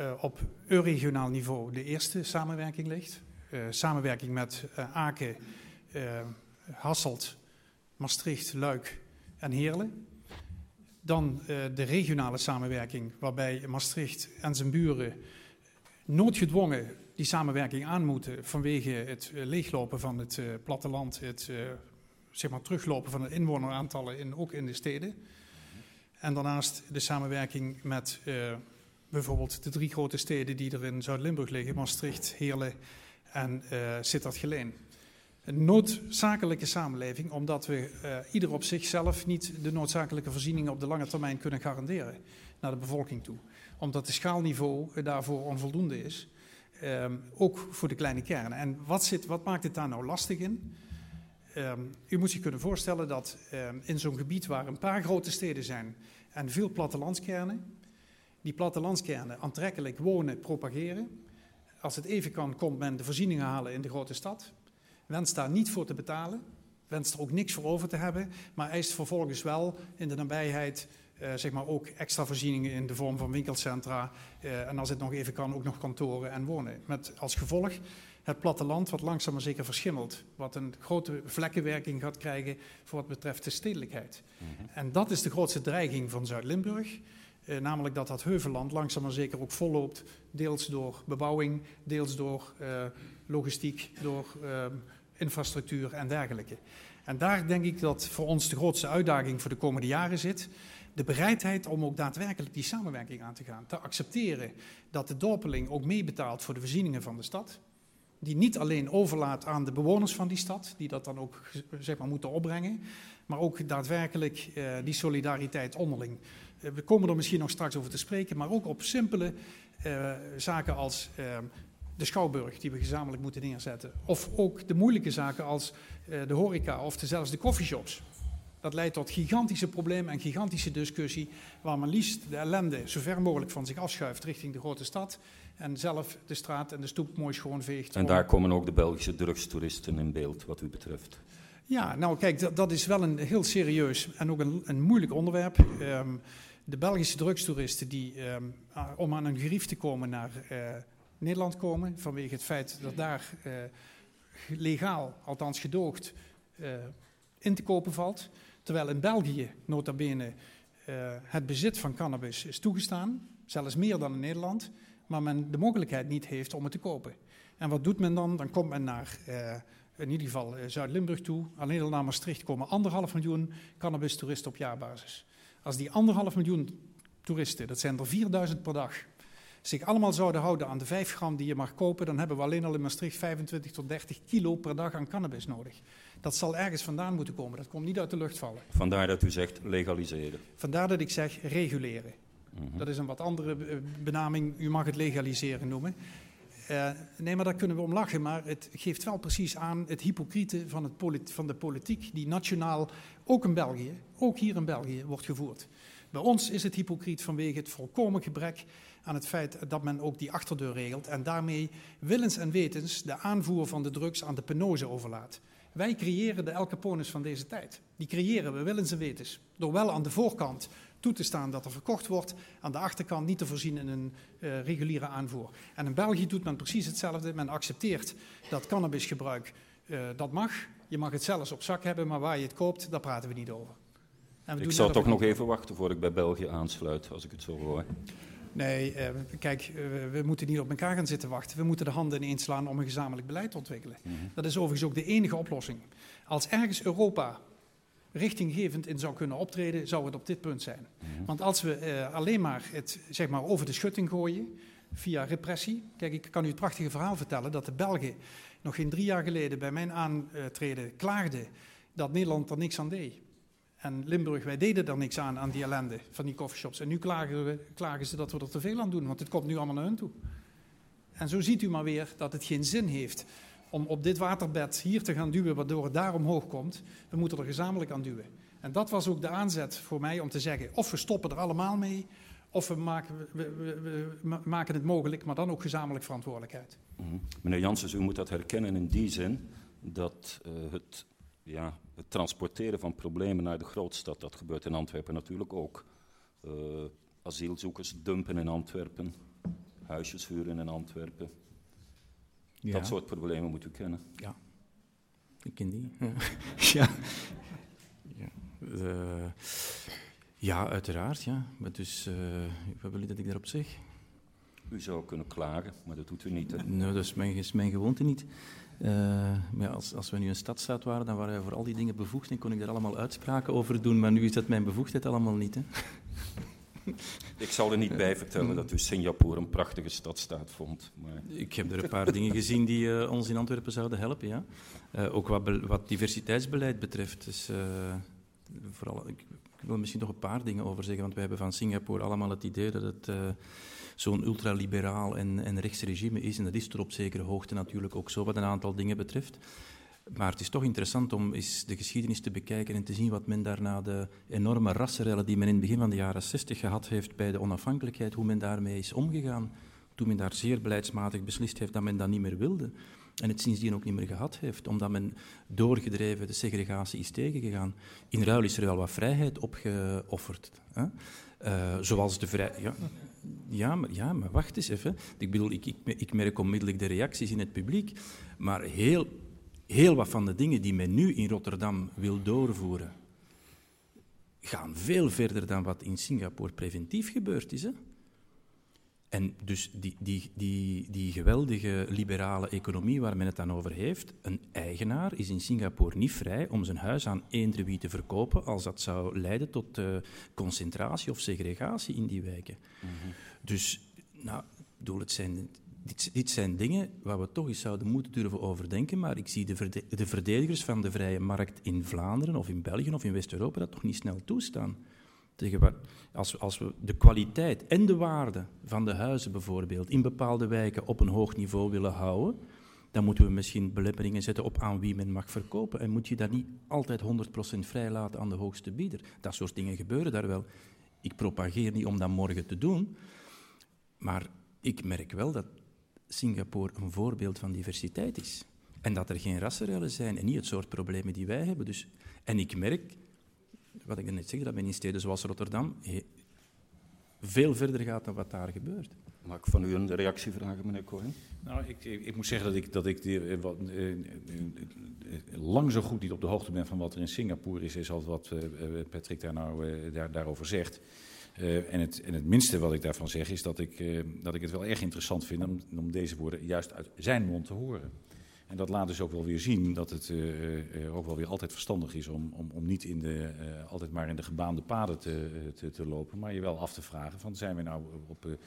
uh, op regionaal niveau de eerste samenwerking ligt. Uh, samenwerking met Aken, Hasselt, Maastricht, Luik en Heerlen. Dan de regionale samenwerking, waarbij Maastricht en zijn buren noodgedwongen die samenwerking aan moeten vanwege het uh, leeglopen van het uh, platteland, het uh, zeg maar teruglopen van de inwoneraantallen in, ook in de steden. En daarnaast de samenwerking met bijvoorbeeld de drie grote steden die er in Zuid-Limburg liggen, Maastricht, Heerlen en Sittard-Geleen. Een noodzakelijke samenleving, omdat we ieder op zichzelf niet de noodzakelijke voorzieningen op de lange termijn kunnen garanderen naar de bevolking toe. Omdat het schaalniveau daarvoor onvoldoende is. Um, ook voor de kleine kernen. En wat, zit, wat maakt het daar nou lastig in? Um, u moet zich kunnen voorstellen dat um, in zo'n gebied waar een paar grote steden zijn en veel plattelandskernen, die plattelandskernen aantrekkelijk wonen, propageren. Als het even kan, komt men de voorzieningen halen in de grote stad. Wenst daar niet voor te betalen, wenst er ook niks voor over te hebben, maar eist vervolgens wel in de nabijheid zeg maar ook extra voorzieningen in de vorm van winkelcentra. Uh, en als het nog even kan, ook nog kantoren en wonen. Met als gevolg het platteland wat langzaam maar zeker verschimmelt. Wat een grote vlekkenwerking gaat krijgen voor wat betreft de stedelijkheid. Mm -hmm. En dat is de grootste dreiging van Zuid-Limburg. Uh, namelijk dat dat heuvelland langzaam maar zeker ook volloopt. Deels door bebouwing, deels door logistiek, door infrastructuur en dergelijke. En daar denk ik dat voor ons de grootste uitdaging voor de komende jaren zit de bereidheid om ook daadwerkelijk die samenwerking aan te gaan. Te accepteren dat de dorpeling ook meebetaalt voor de voorzieningen van de stad. Die niet alleen overlaat aan de bewoners van die stad, die dat dan ook zeg maar, moeten opbrengen. Maar ook daadwerkelijk uh, die solidariteit onderling. Uh, we komen er misschien nog straks over te spreken, maar ook op simpele uh, zaken als de schouwburg die we gezamenlijk moeten neerzetten. Of ook de moeilijke zaken als de horeca of zelfs de coffeeshops. Dat leidt tot gigantische problemen en gigantische discussie, waar men liefst de ellende zo ver mogelijk van zich afschuift richting de grote stad. En zelf de straat en de stoep mooi schoon veegt. En daar komen ook de Belgische drugstoeristen in beeld, wat u betreft. Ja, nou kijk, dat, dat is wel een heel serieus en ook een, een moeilijk onderwerp. Um, de Belgische drugstoeristen die um, om aan een gerief te komen naar uh, Nederland komen, vanwege het feit dat daar uh, legaal, althans gedoogd, uh, in te kopen valt. Terwijl in België, nota bene, uh, het bezit van cannabis is toegestaan. Zelfs meer dan in Nederland. Maar men de mogelijkheid niet heeft om het te kopen. En wat doet men dan? Dan komt men naar uh, in ieder geval Zuid-Limburg toe. Alleen al naar Maastricht komen anderhalf miljoen cannabis-toeristen op jaarbasis. Als die anderhalf miljoen toeristen, dat zijn er 4000 per dag, zich allemaal zouden houden aan de 5 gram die je mag kopen, dan hebben we alleen al in Maastricht 25 tot 30 kilo per dag aan cannabis nodig. Dat zal ergens vandaan moeten komen, dat komt niet uit de lucht vallen. Vandaar dat u zegt legaliseren. Vandaar dat ik zeg reguleren. Mhm. Dat is een wat andere benaming, u mag het legaliseren noemen. Uh, nee, maar daar kunnen we om lachen, maar het geeft wel precies aan het hypocriete van, het van de politiek die nationaal, ook in België, ook hier in België, wordt gevoerd. Bij ons is het hypocriet vanwege het volkomen gebrek aan het feit dat men ook die achterdeur regelt en daarmee willens en wetens de aanvoer van de drugs aan de penose overlaat. Wij creëren de El Capones van deze tijd. Die creëren we willens en wetens. Door wel aan de voorkant toe te staan dat er verkocht wordt, aan de achterkant niet te voorzien in een uh, reguliere aanvoer. En in België doet men precies hetzelfde. Men accepteert dat cannabisgebruik, uh, dat mag. Je mag het zelfs op zak hebben, maar waar je het koopt, daar praten we niet over. ik zou toch nog even wachten voordat ik bij België aansluit, als ik het zo hoor. Nee, uh, kijk, uh, we moeten niet op elkaar gaan zitten wachten. We moeten de handen ineens slaan om een gezamenlijk beleid te ontwikkelen. Mm -hmm. Dat is overigens ook de enige oplossing. Als ergens Europa richtinggevend in zou kunnen optreden, zou het op dit punt zijn. Mm-hmm. Want als we uh, alleen maar het zeg maar, over de schutting gooien, via repressie. Kijk, ik kan u het prachtige verhaal vertellen dat de Belgen nog geen drie jaar geleden bij mijn aantreden klaagden dat Nederland er niks aan deed. En Limburg, wij deden er niks aan, aan die ellende van die coffeeshops. En nu klagen, klagen ze dat we er te veel aan doen, want het komt nu allemaal naar hun toe. En zo ziet u maar weer dat het geen zin heeft om op dit waterbed hier te gaan duwen, waardoor het daar omhoog komt. We moeten er gezamenlijk aan duwen. En dat was ook de aanzet voor mij om te zeggen: of we stoppen er allemaal mee, of we maken, we, we, maken het mogelijk, maar dan ook gezamenlijk verantwoordelijkheid. -hmm. Meneer Janssens, u moet dat herkennen in die zin dat uh, het ja, het transporteren van problemen naar de grootstad, dat gebeurt in Antwerpen natuurlijk ook. Uh, asielzoekers dumpen in Antwerpen, huisjes huren in Antwerpen. Ja. Dat soort problemen moet u kennen. Ja, ik ken die. (laughs) ja. Ja. Uh, ja, uiteraard. Ja. Maar dus, uh, wat wil je dat ik daarop zeg? U zou kunnen klagen, maar dat doet u niet. Hè? Nee, dat is mijn, is mijn gewoonte niet. Uh, maar als, als we nu een stadstaat waren, dan waren we voor al die dingen bevoegd en kon ik daar allemaal uitspraken over doen. Maar nu is dat mijn bevoegdheid allemaal niet. Hè? Ik zal er niet bij vertellen dat u Singapore een prachtige stadstaat vond. Maar... Ik heb er een paar dingen gezien die uh, ons in Antwerpen zouden helpen, ja. Uh, ook wat, wat, diversiteitsbeleid betreft. Dus, vooral, ik, ik, wil misschien nog een paar dingen over zeggen, want we hebben van Singapore allemaal het idee dat het zo'n ultraliberaal en, en rechts regime is. En dat is tot op zekere hoogte natuurlijk ook zo wat een aantal dingen betreft. Maar het is toch interessant om eens de geschiedenis te bekijken en te zien wat men daarna de enorme rassenrellen die men in het begin van de jaren 60 gehad heeft bij de onafhankelijkheid, hoe men daarmee is omgegaan. Toen men daar zeer beleidsmatig beslist heeft dat men dat niet meer wilde. En het sindsdien ook niet meer gehad heeft, omdat men doorgedreven de segregatie is tegengegaan. In ruil is er wel wat vrijheid opgeofferd. Hè? Uh, zoals de vrij... Ja, ja, maar, ja, maar wacht eens even. Ik bedoel, ik, ik, ik merk onmiddellijk de reacties in het publiek. Maar heel, heel wat van de dingen die men nu in Rotterdam wil doorvoeren, gaan veel verder dan wat in Singapore preventief gebeurd is. Hè? En dus die, die, die, die geweldige liberale economie waar men het dan over heeft, een eigenaar is in Singapore niet vrij om zijn huis aan eender wie te verkopen als dat zou leiden tot uh, concentratie of segregatie in die wijken. Mm -hmm. Dus, nou, bedoel, het zijn, dit, dit, zijn dingen waar we toch eens zouden moeten durven overdenken, maar ik zie de, verde de verdedigers van de vrije markt in Vlaanderen of in België of in West-Europa dat toch niet snel toestaan. Als, als we de kwaliteit en de waarde van de huizen bijvoorbeeld in bepaalde wijken op een hoog niveau willen houden, dan moeten we misschien belemmeringen zetten op aan wie men mag verkopen. En moet je dat niet altijd 100% vrij laten aan de hoogste bieder. Dat soort dingen gebeuren daar wel. Ik propageer niet om dat morgen te doen, maar ik merk wel dat Singapore een voorbeeld van diversiteit is. En dat er geen rassenrellen zijn en niet het soort problemen die wij hebben. Dus, en ik merk wat ik net zeg, dat men in steden zoals Rotterdam veel verder gaat dan wat daar gebeurt. Mag ik van u een reactie vragen, meneer Cohen? Nou, ik, ik, ik moet zeggen dat ik, dat ik die, eh, wat, eh, eh, lang zo goed niet op de hoogte ben van wat er in Singapore is, is als wat eh, eh, Patrick daar nou, eh, daar, daarover zegt. Eh, en, het, en het minste wat ik daarvan zeg is dat ik, eh, dat ik het wel erg interessant vind om, om deze woorden juist uit zijn mond te horen. En dat laat dus ook wel weer zien dat het eh, eh, ook wel weer altijd verstandig is om, om, om niet in de, eh, altijd maar in de gebaande paden te, te, te lopen, maar je wel af te vragen van zijn we nou op,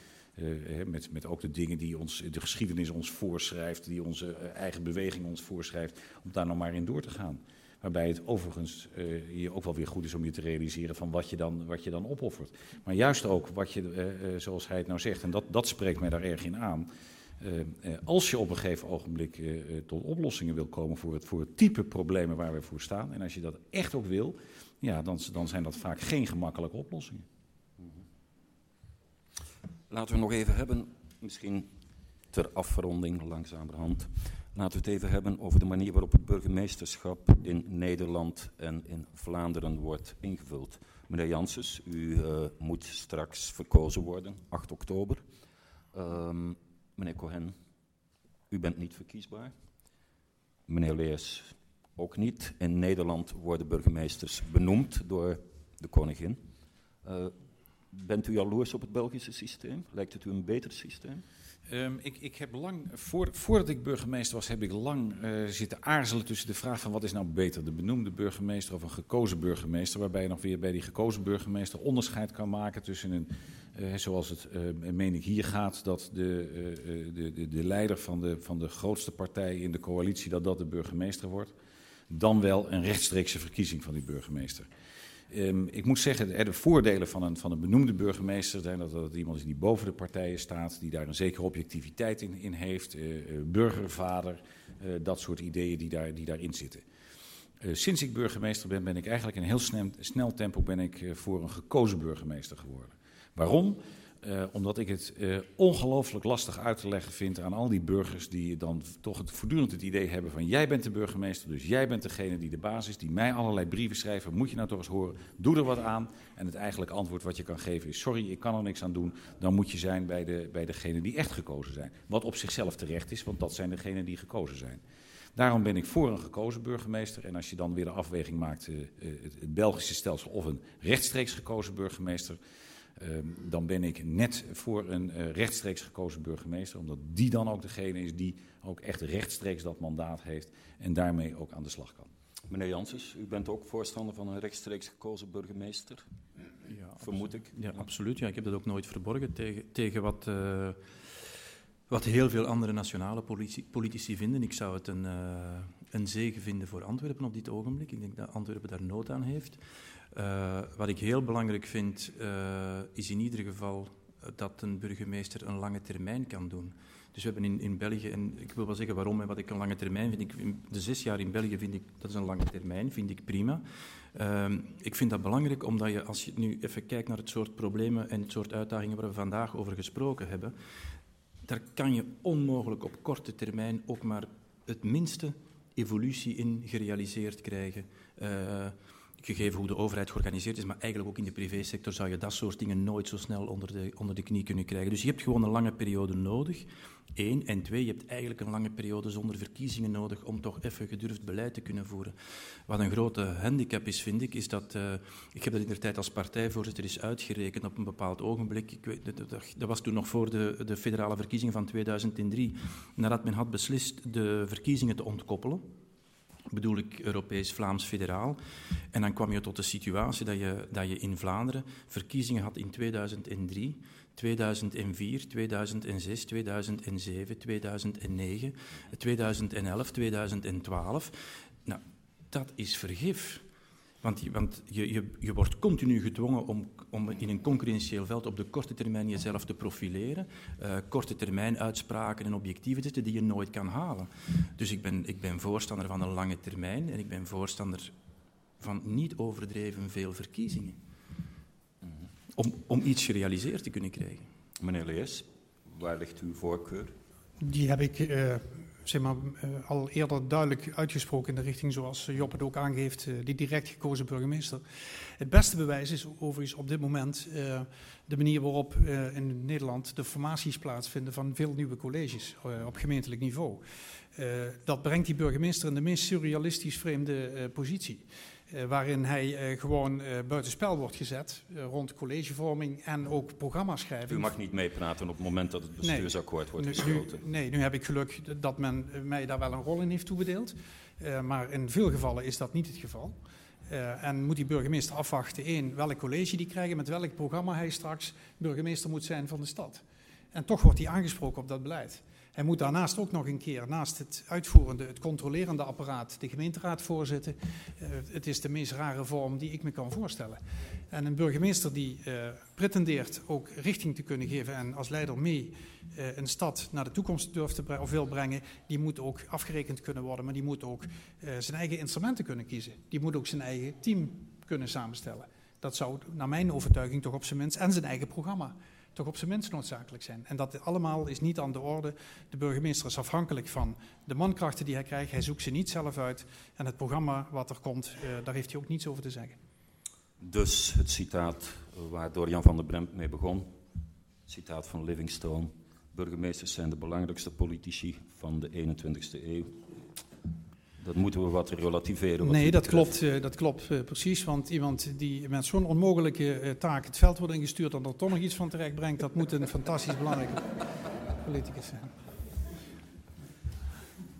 met, met ook de dingen die ons, de geschiedenis ons voorschrijft, die onze eigen beweging ons voorschrijft, om daar nog maar in door te gaan. Waarbij het overigens hier ook wel weer goed is om je te realiseren van wat je dan, wat je dan opoffert. Maar juist ook wat je, zoals hij het nou zegt, en dat, dat spreekt mij daar erg in aan. Eh, eh, als je op een gegeven ogenblik eh, tot oplossingen wil komen voor het, voor het type problemen waar we voor staan, en als je dat echt ook wil, ja, dan, dan zijn dat vaak geen gemakkelijke oplossingen. Laten we nog even hebben, misschien ter afronding langzamerhand. Laten we het even hebben over de manier waarop het burgemeesterschap in Nederland en in Vlaanderen wordt ingevuld. Meneer Janssens, u moet straks verkozen worden, 8 oktober. Ehm, meneer Cohen, u bent niet verkiesbaar. Meneer Leers ook niet. In Nederland worden burgemeesters benoemd door de koningin. Eh, bent u jaloers op het Belgische systeem? Lijkt het u een beter systeem? Ehm, ik, ik heb lang, voor, voordat ik burgemeester was, heb ik lang eh, zitten aarzelen tussen de vraag van wat is nou beter, de benoemde burgemeester of een gekozen burgemeester, waarbij je nog weer bij die gekozen burgemeester onderscheid kan maken tussen een, eh, zoals het, eh, meen ik, hier gaat, dat de, de, de, de leider van de, van de grootste partij in de coalitie, dat dat de burgemeester wordt, dan wel een rechtstreekse verkiezing van die burgemeester. Ehm, ik moet zeggen, de, de voordelen van een, van een benoemde burgemeester zijn dat het iemand is die boven de partijen staat, die daar een zekere objectiviteit in, in heeft, eh, eh, burgervader, eh, dat soort ideeën die, daar, die daarin zitten. Sinds ik burgemeester ben, ben ik eigenlijk in een heel snel, snel tempo ben ik, voor een gekozen burgemeester geworden. Waarom? Eh, omdat ik het eh, ongelooflijk lastig uit te leggen vind aan al die burgers die dan toch het, voortdurend het idee hebben van jij bent de burgemeester, dus jij bent degene die de baas is, die mij allerlei brieven schrijven, moet je nou toch eens horen, doe er wat aan. En het eigenlijke antwoord wat je kan geven is sorry, ik kan er niks aan doen, dan moet je zijn bij, de, bij degenen die echt gekozen zijn. Wat op zichzelf terecht is, want dat zijn degenen die gekozen zijn. Daarom ben ik voor een gekozen burgemeester. En als je dan weer de afweging maakt, uh, het, het Belgische stelsel of een rechtstreeks gekozen burgemeester, uh, dan ben ik net voor een uh, rechtstreeks gekozen burgemeester, omdat die dan ook degene is die ook echt rechtstreeks dat mandaat heeft en daarmee ook aan de slag kan. Meneer Janssens, u bent ook voorstander van een rechtstreeks gekozen burgemeester, Ja, vermoed ik. Ja, absoluut. Ja, ik heb dat ook nooit verborgen tegen, tegen wat, uh, wat heel veel andere nationale politici, politici vinden. Ik zou het een, uh, een zegen vinden voor Antwerpen op dit ogenblik. Ik denk dat Antwerpen daar nood aan heeft. Uh, wat ik heel belangrijk vind, uh, is in ieder geval dat een burgemeester een lange termijn kan doen. Dus we hebben in, in België, en ik wil wel zeggen waarom en wat ik een lange termijn vind. Ik, de zes jaar in België vind ik, dat is een lange termijn, vind ik prima. Uh, ik vind dat belangrijk omdat je, als je nu even kijkt naar het soort problemen en het soort uitdagingen waar we vandaag over gesproken hebben, daar kan je onmogelijk op korte termijn ook maar het minste evolutie in gerealiseerd krijgen. Uh, gegeven hoe de overheid georganiseerd is, maar eigenlijk ook in de privésector zou je dat soort dingen nooit zo snel onder de, onder de knie kunnen krijgen. Dus je hebt gewoon een lange periode nodig. Eén. En twee, je hebt eigenlijk een lange periode zonder verkiezingen nodig om toch even gedurfd beleid te kunnen voeren. Wat een grote handicap is, vind ik, is dat, uh, ik heb dat in de tijd als partijvoorzitter is uitgerekend op een bepaald ogenblik. Ik weet, dat, dat was toen nog voor de, de federale verkiezingen van 2003, nadat men had beslist de verkiezingen te ontkoppelen bedoel ik Europees Vlaams federaal. En dan kwam je tot de situatie dat je, dat je in Vlaanderen verkiezingen had in 2003, 2004, 2006, 2007, 2009, 2011, 2012. Nou, dat is vergif. Want, je, want je, je, je, wordt continu gedwongen om, om in een concurrentieel veld op de korte termijn jezelf te profileren, uh, korte termijn uitspraken en objectieven zetten die je nooit kan halen. Dus ik ben, ik ben voorstander van een lange termijn en ik ben voorstander van niet overdreven veel verkiezingen. Om, om iets gerealiseerd te kunnen krijgen. Meneer Lees, waar ligt uw voorkeur? Die heb ik uh, zeg maar, uh, al eerder duidelijk uitgesproken in de richting zoals Job het ook aangeeft, uh, die direct gekozen burgemeester. Het beste bewijs is overigens op dit moment uh, de manier waarop in Nederland de formaties plaatsvinden van veel nieuwe colleges op gemeentelijk niveau. dat brengt die burgemeester in de meest surrealistisch vreemde positie. Uh, waarin hij uh, gewoon uh, buitenspel wordt gezet rond collegevorming en ook programmaschrijving. U mag niet meepraten op het moment dat het bestuursakkoord nee, wordt nu, gesloten. Nu, nee, nu heb ik geluk dat men mij daar wel een rol in heeft toebedeeld. maar in veel gevallen is dat niet het geval. en moet die burgemeester afwachten, één, welk college die krijgen, met welk programma hij straks burgemeester moet zijn van de stad. En toch wordt hij aangesproken op dat beleid. Hij moet daarnaast ook nog een keer, naast het uitvoerende, het controlerende apparaat, de gemeenteraad voorzitten. Uh, het is de meest rare vorm die ik me kan voorstellen. En een burgemeester die uh, pretendeert ook richting te kunnen geven en als leider mee uh, een stad naar de toekomst durft te of wil brengen, die moet ook afgerekend kunnen worden, maar die moet ook zijn eigen instrumenten kunnen kiezen. Die moet ook zijn eigen team kunnen samenstellen. Dat zou naar mijn overtuiging toch op zijn minst en zijn eigen programma toch op zijn minst noodzakelijk zijn. En dat allemaal is niet aan de orde. De burgemeester is afhankelijk van de mankrachten die hij krijgt. Hij zoekt ze niet zelf uit. En het programma wat er komt, uh, daar heeft hij ook niets over te zeggen. Dus het citaat waar Jan van der Bremt mee begon. Citaat van Livingstone. Burgemeesters zijn de belangrijkste politici van de 21ste eeuw. Dat moeten we wat relativeren. Wat nee, dat klopt, dat klopt uh, precies. Want iemand die met zo'n onmogelijke uh, taak het veld wordt ingestuurd en er toch nog iets van terecht brengt, dat moet een fantastisch belangrijke politicus zijn.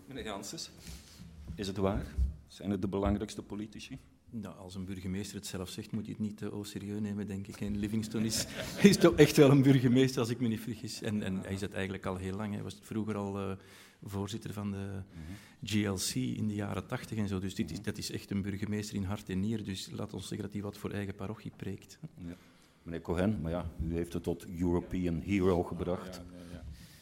Meneer Janssens, is het waar? Zijn het de belangrijkste politici? Nou, als een burgemeester het zelf zegt, moet je het niet te uh, serieus nemen, denk ik. En Livingstone is, (laughs) is toch echt wel een burgemeester, als ik me niet vergis. En, en hij is het eigenlijk al heel lang. Hij was vroeger al uh, voorzitter van de GLC in de jaren tachtig en zo. Dus dit is, dat is echt een burgemeester in hart en nier. Dus laat ons zeggen dat hij wat voor eigen parochie preekt. Ja. Meneer Cohen, maar ja, u heeft het tot European Hero gebracht. Ja,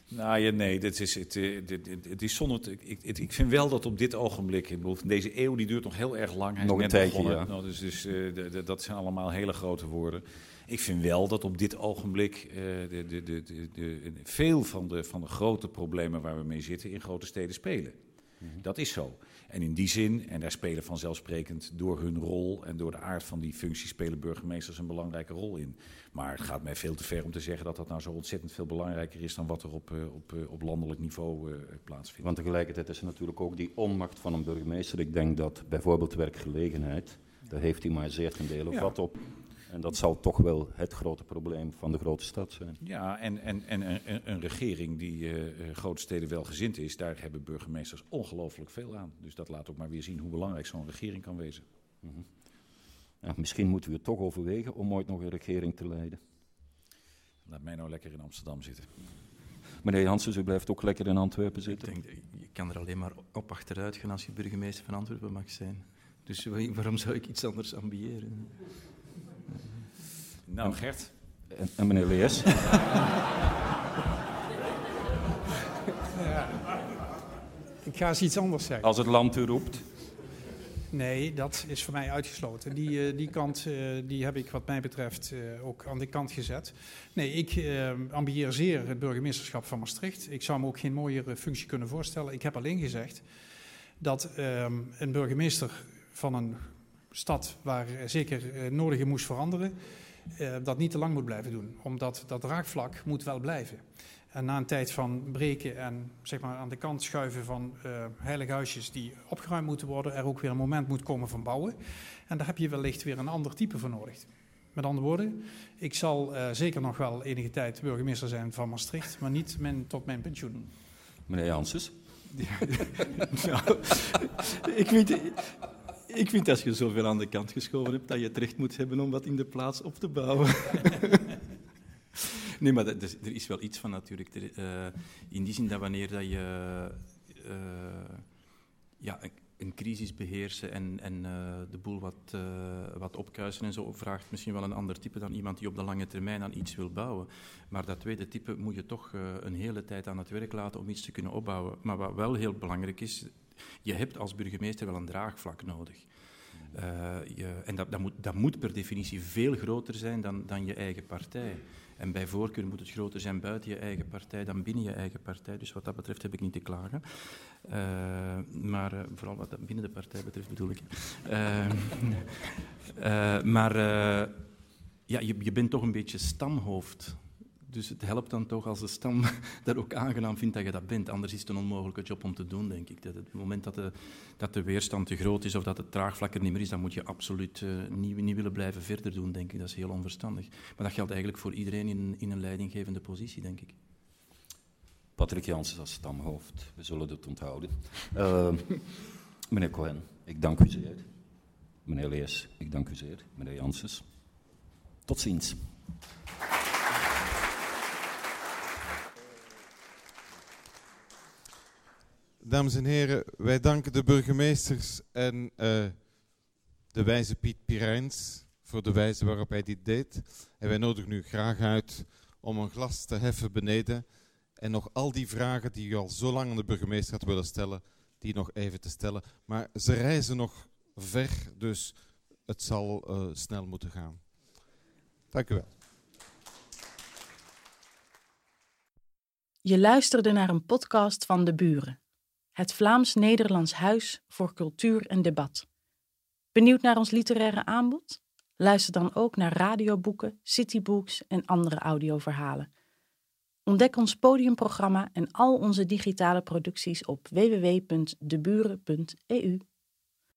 nou ja, nee, dit is, het, het, het is zonder. Ik, ik, vind wel dat op dit ogenblik, deze eeuw die duurt nog heel erg lang. Hij nog een tijdje, ja. Nou, dus dus uh, de, dat zijn allemaal hele grote woorden. Ik vind wel dat op dit ogenblik uh, de, de, de, de, veel van de, van de grote problemen waar we mee zitten in grote steden spelen. Mm -hmm. Dat is zo. En in die zin, en daar spelen vanzelfsprekend door hun rol en door de aard van die functie, spelen burgemeesters een belangrijke rol in. Maar het gaat mij veel te ver om te zeggen dat dat nou zo ontzettend veel belangrijker is dan wat er op, uh, op, uh, op landelijk niveau uh, plaatsvindt. Want tegelijkertijd is er natuurlijk ook die onmacht van een burgemeester. Ik denk dat bijvoorbeeld werkgelegenheid, daar heeft hij maar zeer ten dele ja. wat op. En dat zal toch wel het grote probleem van de grote stad zijn. Ja, en, en, en een, een regering die uh, grote steden wel gezind is, daar hebben burgemeesters ongelooflijk veel aan. Dus dat laat ook maar weer zien hoe belangrijk zo'n regering kan wezen. Mm -hmm. ja, misschien moeten we het toch overwegen om ooit nog een regering te leiden. Laat mij nou lekker in Amsterdam zitten. Meneer Janssens, u blijft ook lekker in Antwerpen zitten. Ik denk, je kan er alleen maar op achteruit gaan als je burgemeester van Antwerpen mag zijn. Dus waarom zou ik iets anders ambiëren? Nou, Gert. En, en meneer Lees. ja. (laughs) Ik ga eens iets anders zeggen. Als het land u roept. Nee, dat is voor mij uitgesloten. Die, uh, die kant uh, die heb ik wat mij betreft uh, ook aan de kant gezet. Nee, ik ambieer zeer het burgemeesterschap van Maastricht. Ik zou me ook geen mooiere functie kunnen voorstellen. Ik heb alleen gezegd dat um, een burgemeester van een stad waar zeker nodige moest veranderen uh, dat niet te lang moet blijven doen. Omdat dat raakvlak moet wel blijven. En na een tijd van breken en zeg maar, aan de kant schuiven van uh, heilige huisjes die opgeruimd moeten worden, er ook weer een moment moet komen van bouwen. En daar heb je wellicht weer een ander type voor nodig. Met andere woorden, ik zal uh, zeker nog wel enige tijd burgemeester zijn van Maastricht, maar niet mijn, tot mijn pensioen. Meneer Janssens? (laughs) Ja, nou, ik weet, ik vind als je zoveel aan de kant geschoven hebt, dat je het recht moet hebben om wat in de plaats op te bouwen. nee, maar er is wel iets van natuurlijk. Uh, in die zin dat wanneer dat je uh, ja, een, crisis beheersen en, en uh, de boel wat, wat opkuisen en zo, vraagt misschien wel een ander type dan iemand die op de lange termijn aan iets wil bouwen. Maar dat tweede type moet je toch een hele tijd aan het werk laten om iets te kunnen opbouwen. Maar wat wel heel belangrijk is, je hebt als burgemeester wel een draagvlak nodig. je, en dat, dat, moet, dat moet per definitie veel groter zijn dan, dan je eigen partij. En bij voorkeur moet het groter zijn buiten je eigen partij dan binnen je eigen partij. Dus wat dat betreft heb ik niet te klagen. Uh, maar uh, vooral wat dat binnen de partij betreft bedoel ik. Uh, (laughs) maar ja, je, je bent toch een beetje stamhoofd dus het helpt dan toch als de stam (laughs) dat ook aangenaam vindt dat je dat bent. Anders is het een onmogelijke job om te doen, denk ik. Dat het moment dat de, dat de weerstand te groot is of dat het traagvlak er niet meer is, dan moet je absoluut uh, niet, niet willen blijven verder doen, denk ik. Dat is heel onverstandig. Maar dat geldt eigenlijk voor iedereen in, in een leidinggevende positie, denk ik. Patrick Janssens als stamhoofd, we zullen het onthouden. Uh, (laughs) meneer Cohen, ik dank u zeer. Meneer Lees, ik dank u zeer. Meneer Janssens, tot ziens. Dames en heren, wij danken de burgemeesters en uh, de wijze Piet Pirijns voor de wijze waarop hij dit deed. En wij nodigen u graag uit om een glas te heffen beneden en nog al die vragen die u al zo lang aan de burgemeester had willen stellen, die nog even te stellen. Maar ze reizen nog ver, dus het zal uh, snel moeten gaan. Dank u wel. Je luisterde naar een podcast van De Buren het Vlaams-Nederlands Huis voor Cultuur en Debat. Benieuwd naar ons literaire aanbod? Luister dan ook naar radioboeken, citybooks en andere audioverhalen. Ontdek ons podiumprogramma en al onze digitale producties op www.deburen.eu.